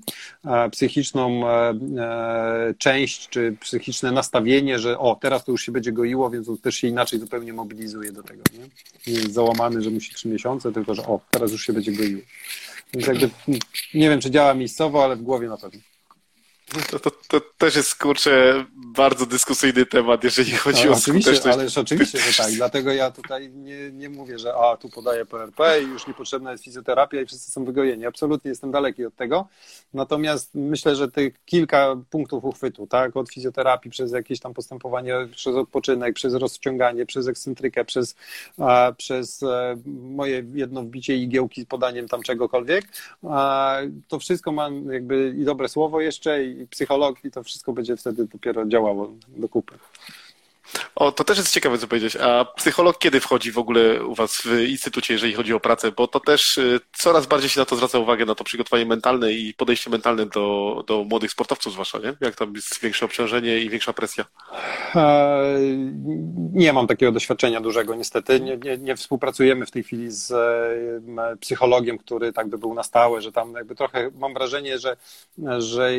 psychiczną e, e, część, czy psychiczne nastawienie, że o, teraz to już się będzie goiło, więc on też się inaczej zupełnie mobilizuje do tego. Nie, nie jest załamany, że musi trzy miesiące, tylko że o, teraz już się będzie goiło. Więc jakby nie wiem, czy działa miejscowo, ale w głowie na pewno. To, to, to, też jest, kurczę, bardzo dyskusyjny temat, jeżeli chodzi no, o oczywiście, skuteczność. Ależ oczywiście, że tak. Dlatego ja tutaj nie, nie mówię, że a, tu podaję PRP i już niepotrzebna jest fizjoterapia i wszyscy są wygojeni. Absolutnie jestem daleki od tego. Natomiast myślę, że tych kilka punktów uchwytu, tak, od fizjoterapii przez jakieś tam postępowanie, przez odpoczynek, przez rozciąganie, przez ekscentrykę, przez, a, przez e, moje jedno wbicie igiełki z podaniem tam czegokolwiek, a, to wszystko ma jakby i dobre słowo jeszcze i psycholog i to wszystko będzie wtedy dopiero działało do kupy. O, to też jest ciekawe, co powiedzieć. A psycholog kiedy wchodzi w ogóle u Was w instytucie, jeżeli chodzi o pracę? Bo to też y, coraz bardziej się na to zwraca uwagę, na to przygotowanie mentalne i podejście mentalne do, do młodych sportowców zwłaszcza, nie? Jak tam jest większe obciążenie i większa presja? E, nie mam takiego doświadczenia dużego niestety. Nie, nie, nie współpracujemy w tej chwili z e, psychologiem, który tak by był na stałe, że tam jakby trochę mam wrażenie, że, że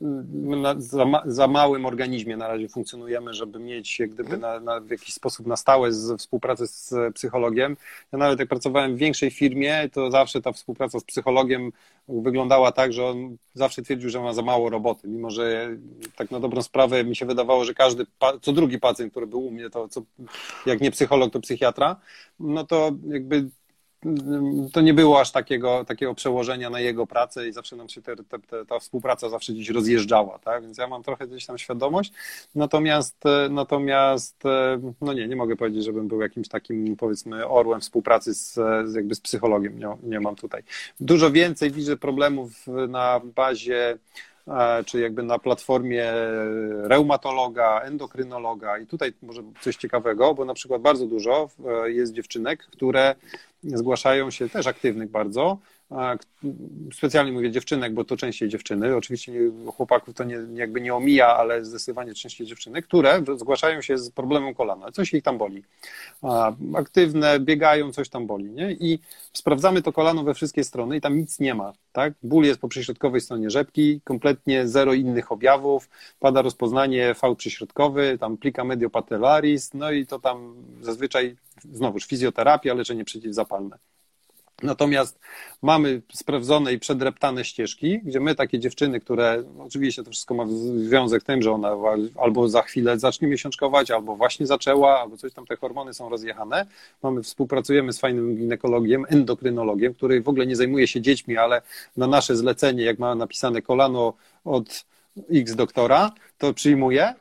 na, za, za małym organizmie na razie funkcjonujemy, żeby mieć jak gdyby na, na, w jakiś sposób na stałe z współpracy z psychologiem. Ja nawet jak pracowałem w większej firmie, to zawsze ta współpraca z psychologiem wyglądała tak, że on zawsze twierdził, że ma za mało roboty, mimo że tak na dobrą sprawę mi się wydawało, że każdy, co drugi pacjent, który był u mnie, to co, jak nie psycholog, to psychiatra, no to jakby to nie było aż takiego, takiego przełożenia na jego pracę i zawsze nam się te, te, ta współpraca zawsze gdzieś rozjeżdżała, tak? Więc ja mam trochę gdzieś tam świadomość, natomiast, natomiast no nie, nie mogę powiedzieć, żebym był jakimś takim powiedzmy orłem współpracy z, z jakby z psychologiem, nie, nie mam tutaj. Dużo więcej widzę problemów na bazie czy jakby na platformie reumatologa, endokrynologa i tutaj może coś ciekawego, bo na przykład bardzo dużo jest dziewczynek, które zgłaszają się też aktywnych bardzo, specjalnie mówię dziewczynek, bo to częściej dziewczyny, oczywiście chłopaków to nie, jakby nie omija, ale zdecydowanie częściej dziewczyny, które zgłaszają się z problemem kolana, coś ich tam boli. Aktywne, biegają, coś tam boli, nie? I sprawdzamy to kolano we wszystkie strony i tam nic nie ma, tak? Ból jest po przyśrodkowej stronie rzepki, kompletnie zero innych objawów, pada rozpoznanie V przyśrodkowy, tam plika mediopatellaris, no i to tam zazwyczaj znowuż fizjoterapia, leczenie przeciwzapalne. Natomiast mamy sprawdzone i przedreptane ścieżki, gdzie my takie dziewczyny, które oczywiście to wszystko ma związek z tym, że ona albo za chwilę zacznie miesiączkować, albo właśnie zaczęła, albo coś tam, te hormony są rozjechane. Mamy, współpracujemy z fajnym ginekologiem, endokrynologiem, który w ogóle nie zajmuje się dziećmi, ale na nasze zlecenie, jak ma napisane kolano od X doktora, to przyjmuje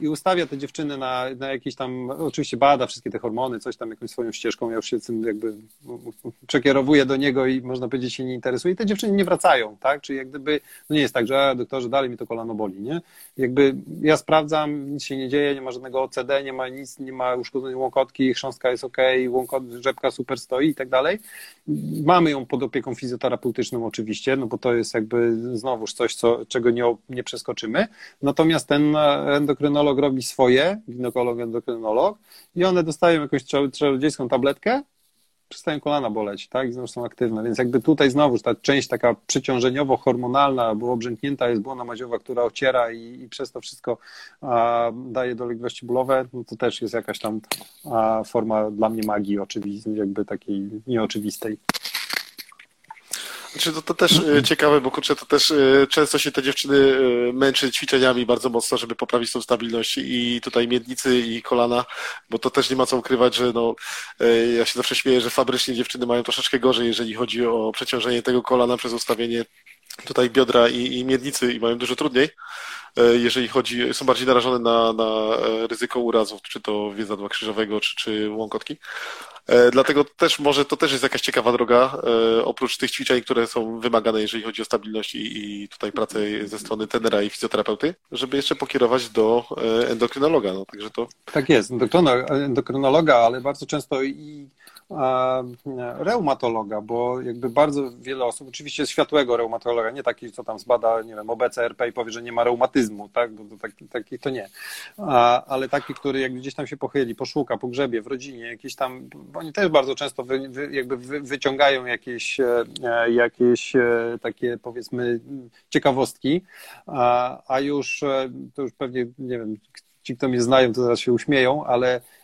i ustawia te dziewczyny na, na jakiś tam, oczywiście bada wszystkie te hormony, coś tam jakąś swoją ścieżką, ja już się tym jakby przekierowuję do niego i można powiedzieć się nie interesuje. I te dziewczyny nie wracają, tak, czyli jak gdyby, no nie jest tak, że doktorze dalej mi to kolano boli, nie, jakby ja sprawdzam, nic się nie dzieje, nie ma żadnego OCD, nie ma nic, nie ma uszkodzenia łąkotki, chrząstka jest ok, łąkot, rzepka super stoi i tak dalej, mamy ją pod opieką fizjoterapeutyczną oczywiście, no bo to jest jakby znowuż coś, co, czego nie, nie przeskoczymy, natomiast ten endokrynolog robi swoje, ginekolog, endokrynolog i one dostają jakąś czarodziejską tabletkę, przestają kolana boleć, tak, i znowu są aktywne, więc jakby tutaj znowu ta część taka przeciążeniowo-hormonalna, bo obrzęknięta jest błona madziowa, która ociera i, i przez to wszystko a, daje dolegliwości bólowe, no to też jest jakaś tam a, forma dla mnie magii oczywistej, jakby takiej nieoczywistej. Znaczy, to, to też e, ciekawe, bo kurczę, to też e, często się te dziewczyny e, męczy ćwiczeniami bardzo mocno, żeby poprawić tą stabilność i tutaj miednicy i kolana, bo to też nie ma co ukrywać, że no, ja się zawsze śmieję, że fabrycznie dziewczyny mają troszeczkę gorzej, jeżeli chodzi o przeciążenie tego kolana przez ustawienie tutaj biodra i, i miednicy i mają dużo trudniej, jeżeli chodzi, są bardziej narażone na, na ryzyko urazów, czy to więzadła krzyżowego, czy, czy łąkotki. E, dlatego też może to też jest jakaś ciekawa droga, e, oprócz tych ćwiczeń, które są wymagane, jeżeli chodzi o stabilność i, i tutaj pracę ze strony tenera i fizjoterapeuty, żeby jeszcze pokierować do e, endokrynologa. No, także to... Tak jest, endokrynologa, ale bardzo często i reumatologa, bo jakby bardzo wiele osób, oczywiście światłego reumatologa, nie taki, co tam zbada, nie wiem, OBCRP i powie, że nie ma reumatyzmu, tak, bo to taki, taki to nie, ale taki, który jak gdzieś tam się pochyli, poszuka, pogrzebie w rodzinie, jakieś tam, oni też bardzo często wy, wy, jakby wy, wyciągają jakieś, e, jakieś e, takie powiedzmy ciekawostki, a, a już, e, to już pewnie, nie wiem, ci, kto mnie znają, to zaraz się uśmieją, ale E,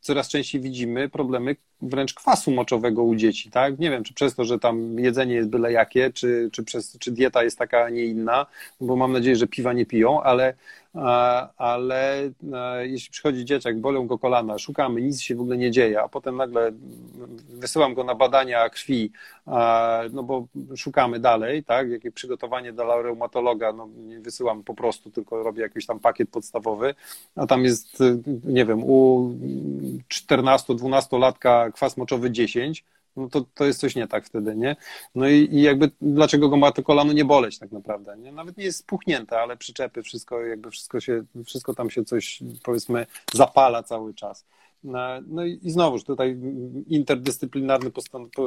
coraz częściej widzimy problemy wręcz kwasu moczowego u dzieci, tak? Nie wiem, czy przez to, że tam jedzenie jest byle jakie, czy, czy, przez, czy dieta jest taka, a nie inna, bo mam nadzieję, że piwa nie piją, ale ale jeśli przychodzi dzieciak, bolą go kolana, szukamy, nic się w ogóle nie dzieje, a potem nagle wysyłam go na badania krwi, no bo szukamy dalej, tak, jakie przygotowanie dla reumatologa, no nie wysyłam po prostu, tylko robię jakiś tam pakiet podstawowy, a tam jest, nie wiem, u 14-12 latka kwas moczowy 10, no to, to jest coś nie tak wtedy, nie? No i, i jakby dlaczego go ma to kolano nie boleć tak naprawdę, nie? Nawet nie jest spuchnięte, ale przyczepy, wszystko jakby wszystko się, wszystko tam się coś powiedzmy zapala cały czas. No, no i, i znowuż tutaj interdyscyplinarne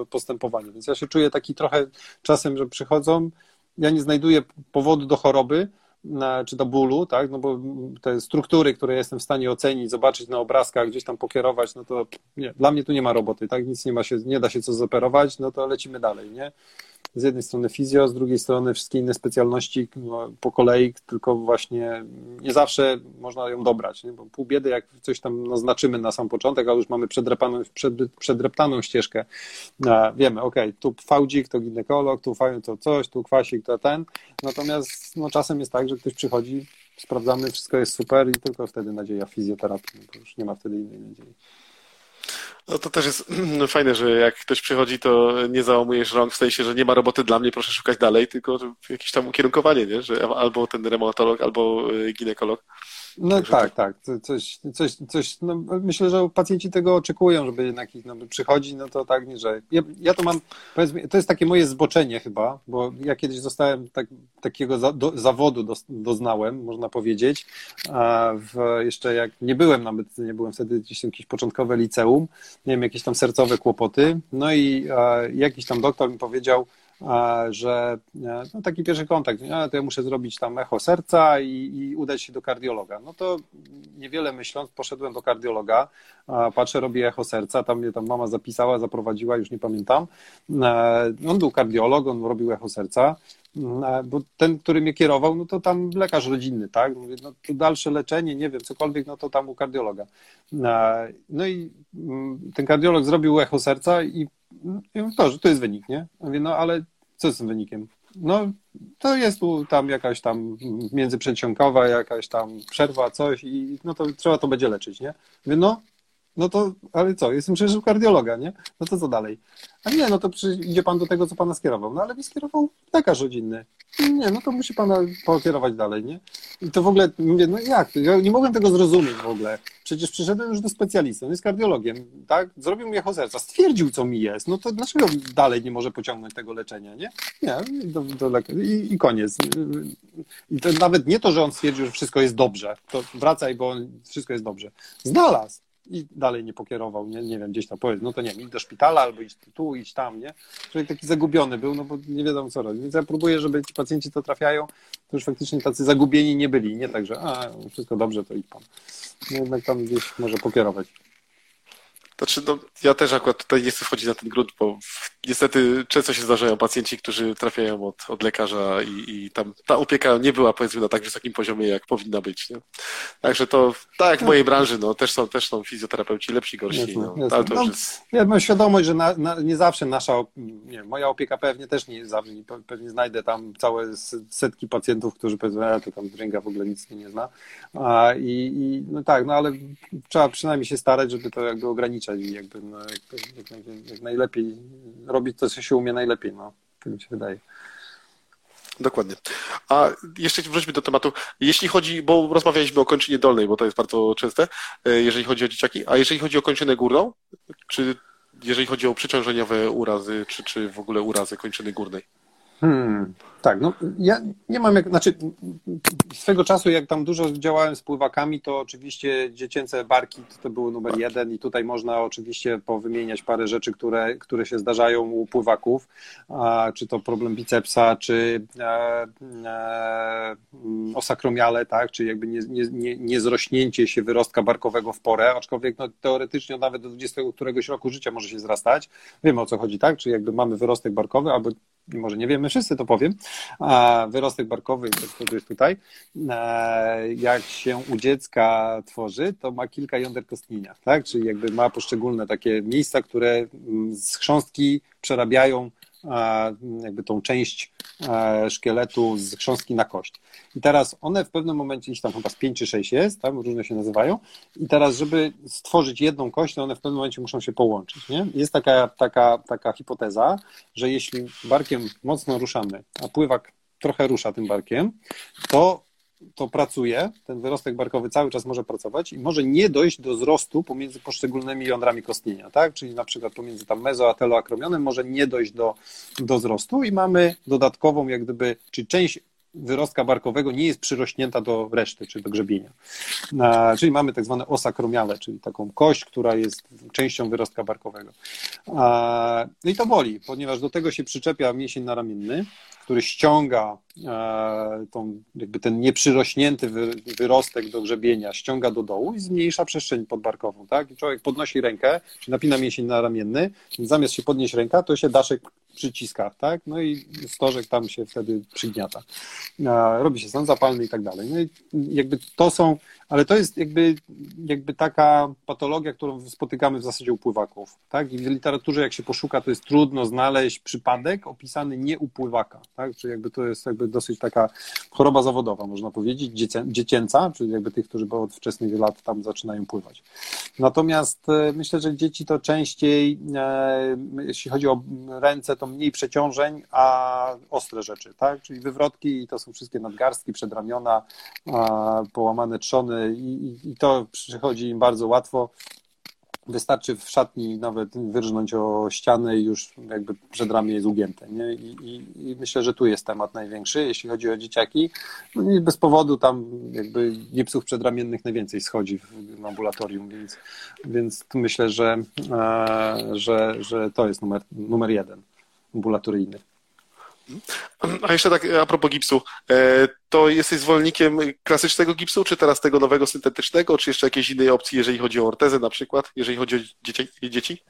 postępowanie, więc ja się czuję taki trochę czasem, że przychodzą, ja nie znajduję powodu do choroby, na, czy do bólu, tak, no bo te struktury, które jestem w stanie ocenić, zobaczyć na obrazkach, gdzieś tam pokierować, no to nie, dla mnie tu nie ma roboty, tak, nic nie ma się, nie da się co zoperować, no to lecimy dalej, nie? Z jednej strony fizjo, z drugiej strony wszystkie inne specjalności no, po kolei, tylko właśnie nie zawsze można ją dobrać, nie? bo pół biedy, jak coś tam naznaczymy na sam początek, ale już mamy przedrepaną, przed, przedreptaną ścieżkę, wiemy, ok, tu fałdzik to ginekolog, tu to coś, tu kwasik to ten, natomiast no, czasem jest tak, że ktoś przychodzi, sprawdzamy, wszystko jest super i tylko wtedy nadzieja fizjoterapii, no to już nie ma wtedy innej nadziei. No to też jest fajne, że jak ktoś przychodzi, to nie załamujesz rąk w sensie, że nie ma roboty dla mnie, proszę szukać dalej, tylko jakieś tam ukierunkowanie, nie? że albo ten reumatolog, albo y, ginekolog. No Także tak, to... tak. Coś, coś, coś, no myślę, że pacjenci tego oczekują, żeby jednak ich no, przychodzi, no to tak nie, że. Ja, ja to mam, powiedzmy, to jest takie moje zboczenie chyba, bo ja kiedyś zostałem tak, takiego za, do, zawodu do, doznałem, można powiedzieć. W, jeszcze jak nie byłem nawet, nie byłem wtedy gdzieś jakieś początkowe liceum, nie wiem, jakieś tam sercowe kłopoty. No i a, jakiś tam doktor mi powiedział, że e, no, taki pierwszy kontakt, no, to ja muszę zrobić tam echo serca i, i udać się do kardiologa. No to niewiele myśląc, poszedłem do kardiologa, patrzę, robię echo serca, tam mnie tam mama zapisała, zaprowadziła, już nie pamiętam. E, on był kardiolog, on robił echo serca, e, bo ten, który mnie kierował, no to tam lekarz rodzinny, tak? Mówię, no to dalsze leczenie, nie wiem, cokolwiek, no to tam u kardiologa. No i mm, ten kardiolog zrobił echo serca i to, że to jest wynik, nie? mówię, no ale co z tym wynikiem? No, to jest tu tam jakaś tam międzyprzeciągowa, jakaś tam przerwa, coś i no to trzeba to będzie leczyć, nie? Mówię, no, no to, ale co, jestem przecież u kardiologa, nie? No to co dalej? A nie, no to idzie pan do tego, co pana skierował. No ale mi skierował lekarz rodzinny. Nie, no to musi pana pokierować dalej, nie? I to w ogóle, mówię, no jak? Ja nie mogłem tego zrozumieć w ogóle. Przecież przyszedłem już do specjalisty, on jest kardiologiem, tak? Zrobił mi echo serca, stwierdził, co mi jest. No to dlaczego dalej nie może pociągnąć tego leczenia, nie? Nie, do, do I, i koniec. I to nawet nie to, że on stwierdził, że wszystko jest dobrze, to wracaj, bo wszystko jest dobrze. Znalazł i dalej nie pokierował, nie, nie wiem, gdzieś tam powiedz, no to nie wiem, idź do szpitala albo idź tu, idź tam, nie? Człowiek taki zagubiony był, no bo nie wiadomo co robić. Więc ja próbuję, żeby ci pacjenci to trafiają, to już faktycznie tacy zagubieni nie byli, nie tak, że a, wszystko dobrze, to idź pan. No jednak tam gdzieś może pokierować. Znaczy, no, ja też akurat tutaj nie chcę wchodzić na ten grunt, bo niestety często się zdarzają pacjenci, którzy trafiają od, od lekarza i, i tam ta opieka nie była powiedzmy na tak wysokim poziomie, jak powinna być. Nie? Także to, tak jak w mojej branży, no, też są, też są fizjoterapeuci lepsi, gorsi. Jasne, no, jasne. Ale to no, jest... Ja mam świadomość, że na, na, nie zawsze nasza, nie, moja opieka pewnie też nie zawsze, pewnie znajdę tam całe setki pacjentów, którzy powiedzą, a to tam dringa w ogóle nic nie zna. A, i, i, no tak, no ale trzeba przynajmniej się starać, żeby to jakby ograniczyć ograniczać i jakby no, jak, jak, jak, najlepiej robić to, co się umie najlepiej, no, tak mi się wydaje. Dokładnie. A jeszcze wróćmy do tematu. Jeśli chodzi, bo rozmawialiśmy o kończynie dolnej, bo to jest bardzo częste, e, jeżeli chodzi o dzieciaki, a jeżeli chodzi o kończynę górną, czy jeżeli chodzi o przeciążeniowe urazy, czy, czy w ogóle urazy kończyny górnej? Hmm, tak, no ja nie mam jak, znaczy swego czasu jak tam dużo działałem z pływakami, to oczywiście dziecięce barki to, były numer jeden i tutaj można oczywiście powymieniać parę rzeczy, które, które się zdarzają u pływaków, a, czy to problem bicepsa, czy e, e, osakromiale, tak, czy jakby nie, nie, niezrośnięcie się wyrostka barkowego w porę, aczkolwiek no, teoretycznie nawet do 20 któregoś roku życia może się zrastać. Wiemy o co chodzi, tak, czy jakby mamy wyrostek barkowy, albo może nie wiemy wszyscy, to powiem, wyrostek barkowy, to jest tutaj, jak się u dziecka tworzy, to ma kilka jąder kostnienia, tak? Czyli jakby ma poszczególne takie miejsca, które mm, z chrząstki przerabiają jakby tą część szkieletu z chrząstki na kość. I teraz one w pewnym momencie, gdzieś tam chyba z 5 czy 6 jest, tak, różne się nazywają, i teraz, żeby stworzyć jedną kość, to one w pewnym momencie muszą się połączyć. Nie? Jest taka, taka, taka hipoteza, że jeśli barkiem mocno ruszamy, a pływak trochę rusza tym barkiem, to to pracuje, ten wyrostek barkowy cały czas może pracować i może nie dojść do wzrostu pomiędzy poszczególnymi jądrami kostnienia, tak? Czyli na przykład pomiędzy tam mezo a teloakromionem może nie dojść do, do wzrostu i mamy dodatkową jak gdyby, czy część wyrostka barkowego nie jest przyrośnięta do reszty, czy do grzebienia. Czyli mamy tak zwane osa kromiale, czyli taką kość, która jest częścią wyrostka barkowego. No i to boli, ponieważ do tego się przyczepia mięsień naramienny, który ściąga e, tą, jakby ten nieprzyrośnięty wyrostek do grzebienia, ściąga do dołu i zmniejsza przestrzeń podbarkową. Tak? I człowiek podnosi rękę, napina mięsień naramienny, zamiast się podnieść ręka, to się daszek przyciska, tak? No i stożek tam się wtedy przygniata. Robi się stan zapalny i tak dalej. No i jakby to są, ale to jest jakby, jakby taka patologia, którą spotykamy w zasadzie u pływaków, tak? I w literaturze jak się poszuka, to jest trudno znaleźć przypadek opisany nie u pływaka, tak? Czyli jakby to jest jakby dosyć taka choroba zawodowa, można powiedzieć, dziecięca, czyli jakby tych, którzy od wczesnych lat tam zaczynają pływać. Natomiast e, myślę, że dzieci to częściej, e, jeśli chodzi o ręce, to to mniej przeciążeń, a ostre rzeczy, tak? Czyli wywrotki i to są wszystkie nadgarstki, przedramiona, połamane trzony i, i, to przychodzi im bardzo łatwo. Wystarczy w szatni nawet wyrżnąć o ścianę i już jakby przedramię jest ugięte. Nie? I, i, I, myślę, że tu jest temat największy, jeśli chodzi o dzieciaki. No bez powodu tam jakby gipsów przedramiennych najwięcej schodzi w ambulatorium, więc, więc tu myślę, że, e, że, że to jest numer, numer jeden ambulatoryjny. A jeszcze tak a propos gipsu, e, to jesteś zwolennikiem klasycznego gipsu, czy teraz tego nowego syntetycznego, czy jeszcze jakiejś innej opcji, jeżeli chodzi o ortezę na przykład, jeżeli chodzi o dzieci? dzieci?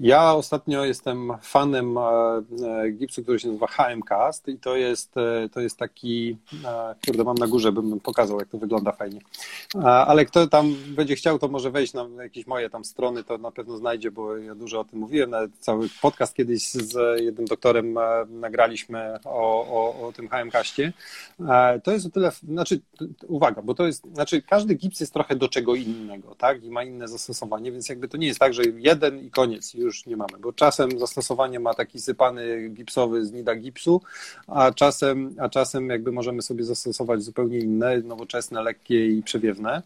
Ja ostatnio jestem fanem e, gipsu, który się nazywa HM Cast i to jest, e, to jest taki, e, kurde mam na górze, bym pokazał jak to wygląda fajnie. Ale kto tam będzie chciał, to może wejść na jakieś moje tam strony, to na pewno znajdzie, bo ja dużo o tym mówiłem, nawet cały podcast kiedyś z jednym doktorem nagraliśmy o, o, o tym HM Castie. To jest o tyle, znaczy uwaga, bo to jest, znaczy każdy gips jest trochę do czego innego, tak, i ma inne zastosowanie, więc jakby to nie jest tak, że jeden i koniec, już nie mamy, bo czasem zastosowanie ma taki sypany gipsowy z nida gipsu, a czasem, a czasem jakby możemy sobie zastosować zupełnie inne, nowoczesne, lekkie i przewiewne,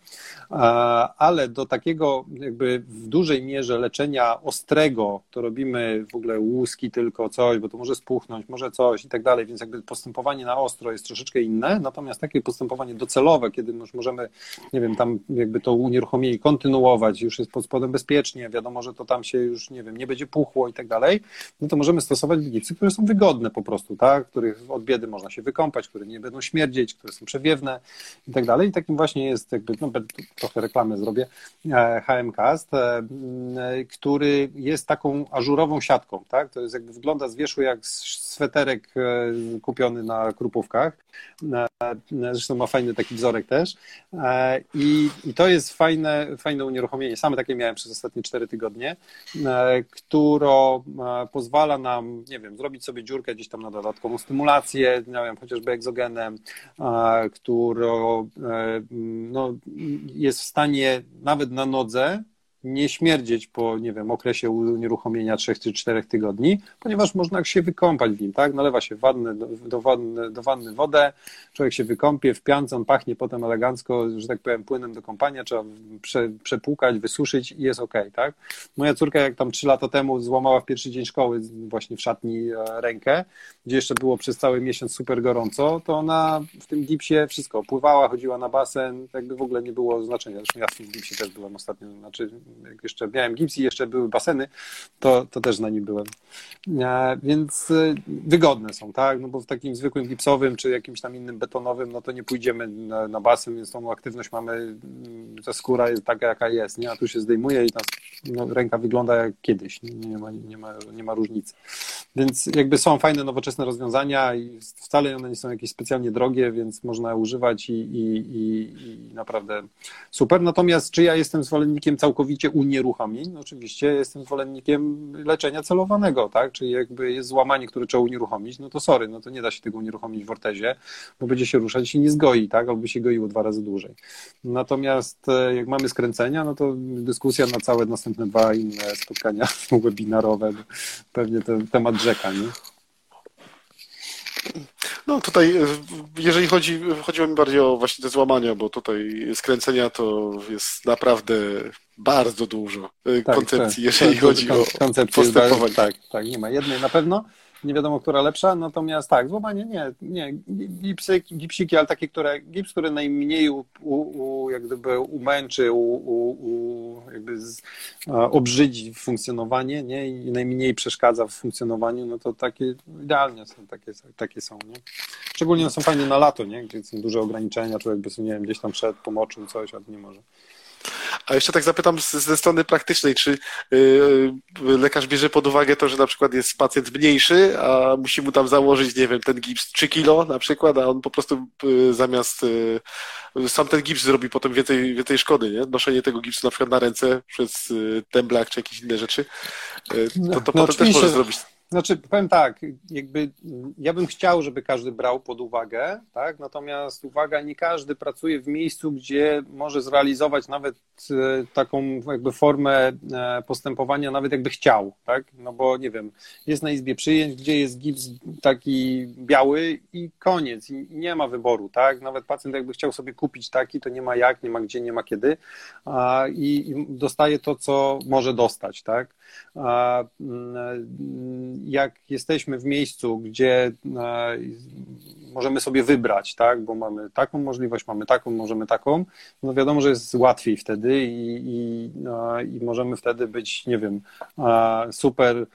ale do takiego jakby w dużej mierze leczenia ostrego, to robimy w ogóle łuski tylko coś, bo to może spuchnąć, może coś i tak dalej, więc jakby postępowanie na ostro jest troszeczkę inne, natomiast takie postępowanie docelowe, kiedy już możemy, nie wiem, tam jakby to unieruchomienie kontynuować, już jest pod spodem bezpiecznie, wiadomo, że to tam się już, nie wiem, nie będzie puchło i tak dalej, no to możemy stosować gipsy, które są wygodne po prostu, tak, których od biedy można się wykąpać, które nie będą śmierdzieć, które są przewiewne i tak dalej. I takim właśnie jest jakby, no trochę reklamy zrobię, e, HMcast, e, który jest taką ażurową siatką, tak, to jest jakby wygląda z wierzchu jak sweterek e, kupiony na krupówkach, zresztą ma fajny taki wzorek też. I, i to jest fajne, fajne unieruchomienie, same takie miałem przez ostatnie 4 tygodnie, E, która e, pozwala nam, nie wiem, zrobić sobie dziurkę gdzieś tam na dodatkową stymulację, nie wiem, chociażby egzogenem, e, która no, jest w stanie nawet na nodze nie śmierdzieć po, nie wiem, okresie unieruchomienia 3 czy 4 tygodni, ponieważ można się wykąpać w nim, tak? Nalewa się wannę, do, do, wanny, do wanny wodę, człowiek się wykąpie, w piance on pachnie potem elegancko, że tak powiem, płynem do kąpania, trzeba prze, przepłukać, wysuszyć i jest ok, tak? Moja córka, jak tam 3 lata temu złamała w pierwszy dzień szkoły właśnie w szatni e, rękę, gdzie jeszcze było przez cały miesiąc super gorąco, to ona w tym gipsie wszystko, pływała, chodziła na basen, jakby w ogóle nie było znaczenia. Zresztą ja w tym gipsie też byłem ostatnio, znaczy jak jeszcze miałem gips i jeszcze były baseny, to, to też na nim byłem. E, więc e, wygodne są, tak? No bo w takim zwykłym gipsowym czy jakimś tam innym betonowym, no to nie pójdziemy na, na basen, więc tą aktywność mamy, mm, ta skóra jest taka, jaka jest, nie? A tu się zdejmuje i ta no, ręka wygląda jak kiedyś, nie, nie, ma, nie, ma, nie ma różnicy. Więc jakby są fajne, nowoczesne rozwiązania i wcale one nie są jakieś specjalnie drogie, więc można używać i, i, i, i naprawdę super. Natomiast czy ja jestem zwolennikiem całkowicie unieruchomień? No, oczywiście jestem zwolennikiem leczenia celowanego, tak? Czyli jakby jest złamanie, które trzeba unieruchomić, no to sorry, no to nie da się tego unieruchomić w ortezie, bo będzie się ruszać i nie zgoi, tak? Albo się goiło dwa razy dłużej. Natomiast e, jak mamy skręcenia, no to dyskusja na całe następne dwa inne spotkania webinarowe, pewnie ten temat rzeka, nie? No tutaj, e, jeżeli chodzi, chodziło mi bardziej o właśnie te złamania, bo tutaj skręcenia to jest naprawdę bardzo dużo e, tak, koncepcji, tak, jeżeli tak, chodzi o postępowanie. Tak, tak, nie ma jednej na pewno nie wiadomo, która lepsza, natomiast tak, złamanie nie, nie, gipsy, gipsiki, ale takie, które, gips, który najmniej u, u, jak gdyby umęczy, u, u, jakby z, obrzydzi funkcjonowanie, nie, i najmniej przeszkadza w funkcjonowaniu, no to takie idealnie są, takie, takie są, nie. Szczególnie są fajne na lato, nie, gdzie są duże ograniczenia, człowiek by, nie wiem, gdzieś tam przed pomoczył coś, ale nie może. A jeszcze tak zapytam ze strony praktycznej, czy yy, lekarz bierze pod uwagę to, że na przykład jest pacjent mniejszy, a musi mu tam założyć, nie wiem, ten gips 3 kilo na przykład, a on po prostu yy, zamiast yy, sam ten gips zrobi potem więcej, więcej szkody, nie? Noszenie tego gipsu na przykład na ręce przez temblak czy jakieś inne rzeczy, to, to no, potem też może zrobić Znaczy, powiem tak, jakby ja bym chciał, żeby każdy brał pod uwagę, tak? Natomiast uwaga, nie każdy pracuje w miejscu, gdzie może zrealizować nawet e, taką jakby formę e, postępowania, nawet jakby chciał, tak? No bo nie wiem, jest na izbie przyjęć, gdzie jest gips taki biały i koniec, i nie ma wyboru, tak? Nawet pacjent jakby chciał sobie kupić taki, to nie ma jak, nie ma gdzie, nie ma kiedy i, i dostaje to, co może dostać, tak? Jak jesteśmy w miejscu, gdzie e, możemy sobie wybrać, tak, bo mamy taką możliwość, mamy taką, możemy taką, no wiadomo, że jest łatwiej wtedy i, i, e, i możemy wtedy być, nie wiem, e, super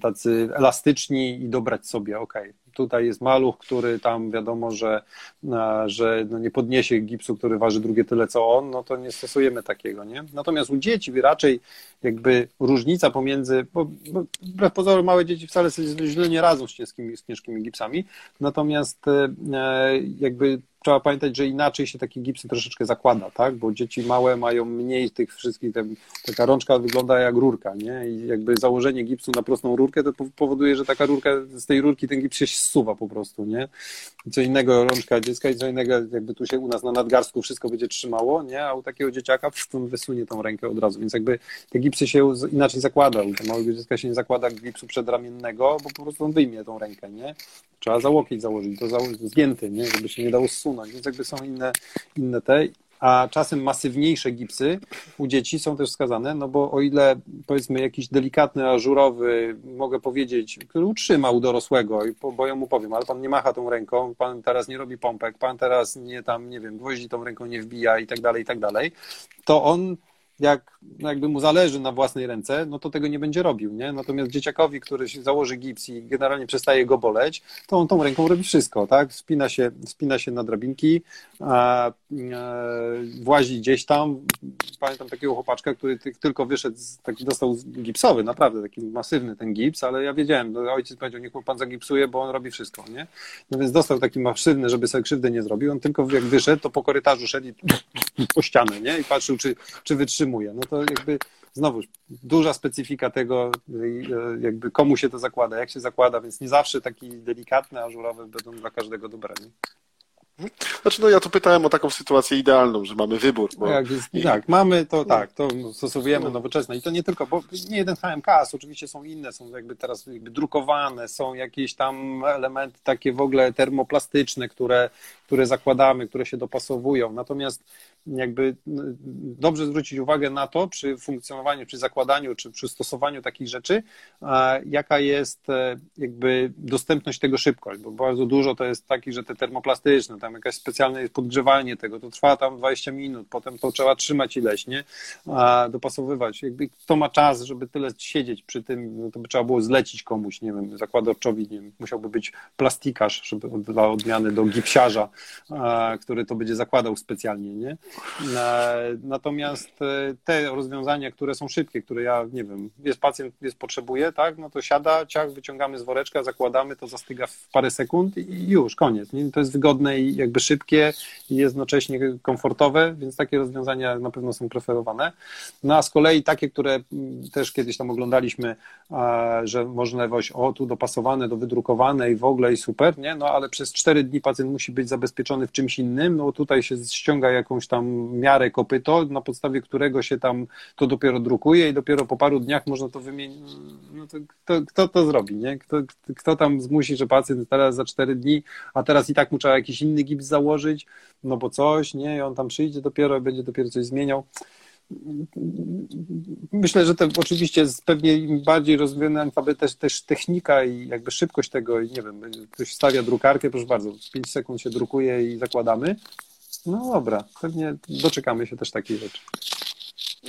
tacy elastyczni i dobrać sobie, ok, tutaj jest maluch, który tam wiadomo, że, że no nie podniesie gipsu, który waży drugie tyle co on, no to nie stosujemy takiego, nie? Natomiast u dzieci raczej jakby różnica pomiędzy, bo, bo wbrew pozorom małe dzieci wcale sobie źle nie radzą z ciężkimi, z ciężkimi gipsami, natomiast e, jakby trzeba pamiętać, że inaczej się takie gipsy troszeczkę zakłada, tak? Bo dzieci małe mają mniej tych wszystkich, taka rączka wygląda jak rurka, nie? I jakby założenie gipsu na prostą rurkę to powoduje, że taka rurka, z tej rurki ten gips się zsuwa po prostu, nie? Co innego rączka dziecka i co innego jakby tu się u nas na nadgarstku wszystko będzie trzymało, nie? A u takiego dzieciaka on wysunie tą rękę od razu, więc jakby te gipsy się inaczej zakłada. U małego dziecka się nie zakłada gipsu przedramiennego, bo po prostu on wyjmie tą rękę, nie? Trzeba za założyć, to zgięty, nie? Żeby się nie dało zsunąć, więc jakby są inne, inne te. A czasem masywniejsze gipsy u dzieci są też wskazane, no bo o ile powiedzmy jakiś delikatny, ażurowy, mogę powiedzieć, który utrzyma u dorosłego, bo ja mu powiem, ale pan nie macha tą ręką, pan teraz nie robi pompek, pan teraz nie tam, nie wiem, gwoździ tą ręką nie wbija i tak dalej, i tak dalej, to on jak jakby mu zależy na własnej ręce, no to tego nie będzie robił, nie? Natomiast dzieciakowi, który założy gips i generalnie przestaje go boleć, to on tą ręką robi wszystko, tak? Spina się, spina się na drabinki, a, a, włazi gdzieś tam. Pamiętam takiego chłopaczka, który tylko wyszedł, taki dostał gipsowy, naprawdę taki masywny ten gips, ale ja wiedziałem, no, ojciec powiedział, niech mu pan zagipsuje, bo on robi wszystko, nie? No więc dostał taki masywny, żeby sobie krzywdę nie zrobił, on tylko jak wyszedł, to po korytarzu szedł i po ścianę, nie? I patrzył, czy, czy wytrzymuje. No to jakby znowu duża specyfika tego, e, jakby komu się to zakłada, jak się zakłada, więc nie zawsze taki delikatny, ażurowy będą dla każdego dobre. Nie? Znaczy, no ja tu pytałem o taką sytuację idealną, że mamy wybór. Bo... Jak jest, I... Tak, mamy to, tak, to stosujemy no. nowoczesne. I to nie tylko, bo nie jeden HMKS, oczywiście są inne, są jakby teraz jakby drukowane, są jakieś tam elementy takie w ogóle termoplastyczne, które, które zakładamy, które się dopasowują. Natomiast jakby dobrze zwrócić uwagę na to przy funkcjonowaniu, przy zakładaniu, czy przy stosowaniu takich rzeczy, jaka jest e, jakby dostępność tego szybkość, bo bardzo dużo to jest takich, że te termoplastyczne, tam jakaś specjalne podgrzewanie tego, to trwa tam 20 minut, potem to trzeba trzymać ileś, nie? Dopasowywać. Jakby kto ma czas, żeby tyle siedzieć przy tym, no to by trzeba było zlecić komuś, nie wiem, zakładowczowi, nie wiem, musiałby być plastikarz, żeby dla odmiany do gipsiarza, który to będzie zakładał specjalnie, nie? Natomiast e, te rozwiązania, które są szybkie, które ja, nie wiem, jest pacjent, jest potrzebuje, tak, no to siada, ciach, wyciągamy z woreczka, zakładamy, to zastyga w parę sekund i już, koniec. Nie? To jest wygodne i jakby szybkie i jednocześnie komfortowe, więc takie rozwiązania na pewno są preferowane. No a z kolei takie, które też kiedyś tam oglądaliśmy, że możliwość, o tu dopasowane, do wydrukowane i w ogóle i super, nie? No ale przez cztery dni pacjent musi być zabezpieczony w czymś innym, no tutaj się ściąga jakąś tam miarę kopyto, na podstawie którego się tam to dopiero drukuje i dopiero po paru dniach można to wymienić. No to kto, kto to zrobi, nie? Kto, kto tam zmusi, że pacjent teraz za cztery dni, a teraz i tak mu trzeba jakiś inny gips założyć, no bo coś, nie? I on tam przyjdzie dopiero będzie dopiero coś zmieniał. Myślę, że to oczywiście pewnie bardziej rozwijany alfabet, też, też technika i jakby szybkość tego, i nie wiem, ktoś stawia drukarkę, proszę bardzo, 5 sekund się drukuje i zakładamy. No dobra, pewnie doczekamy się też takiej rzeczy.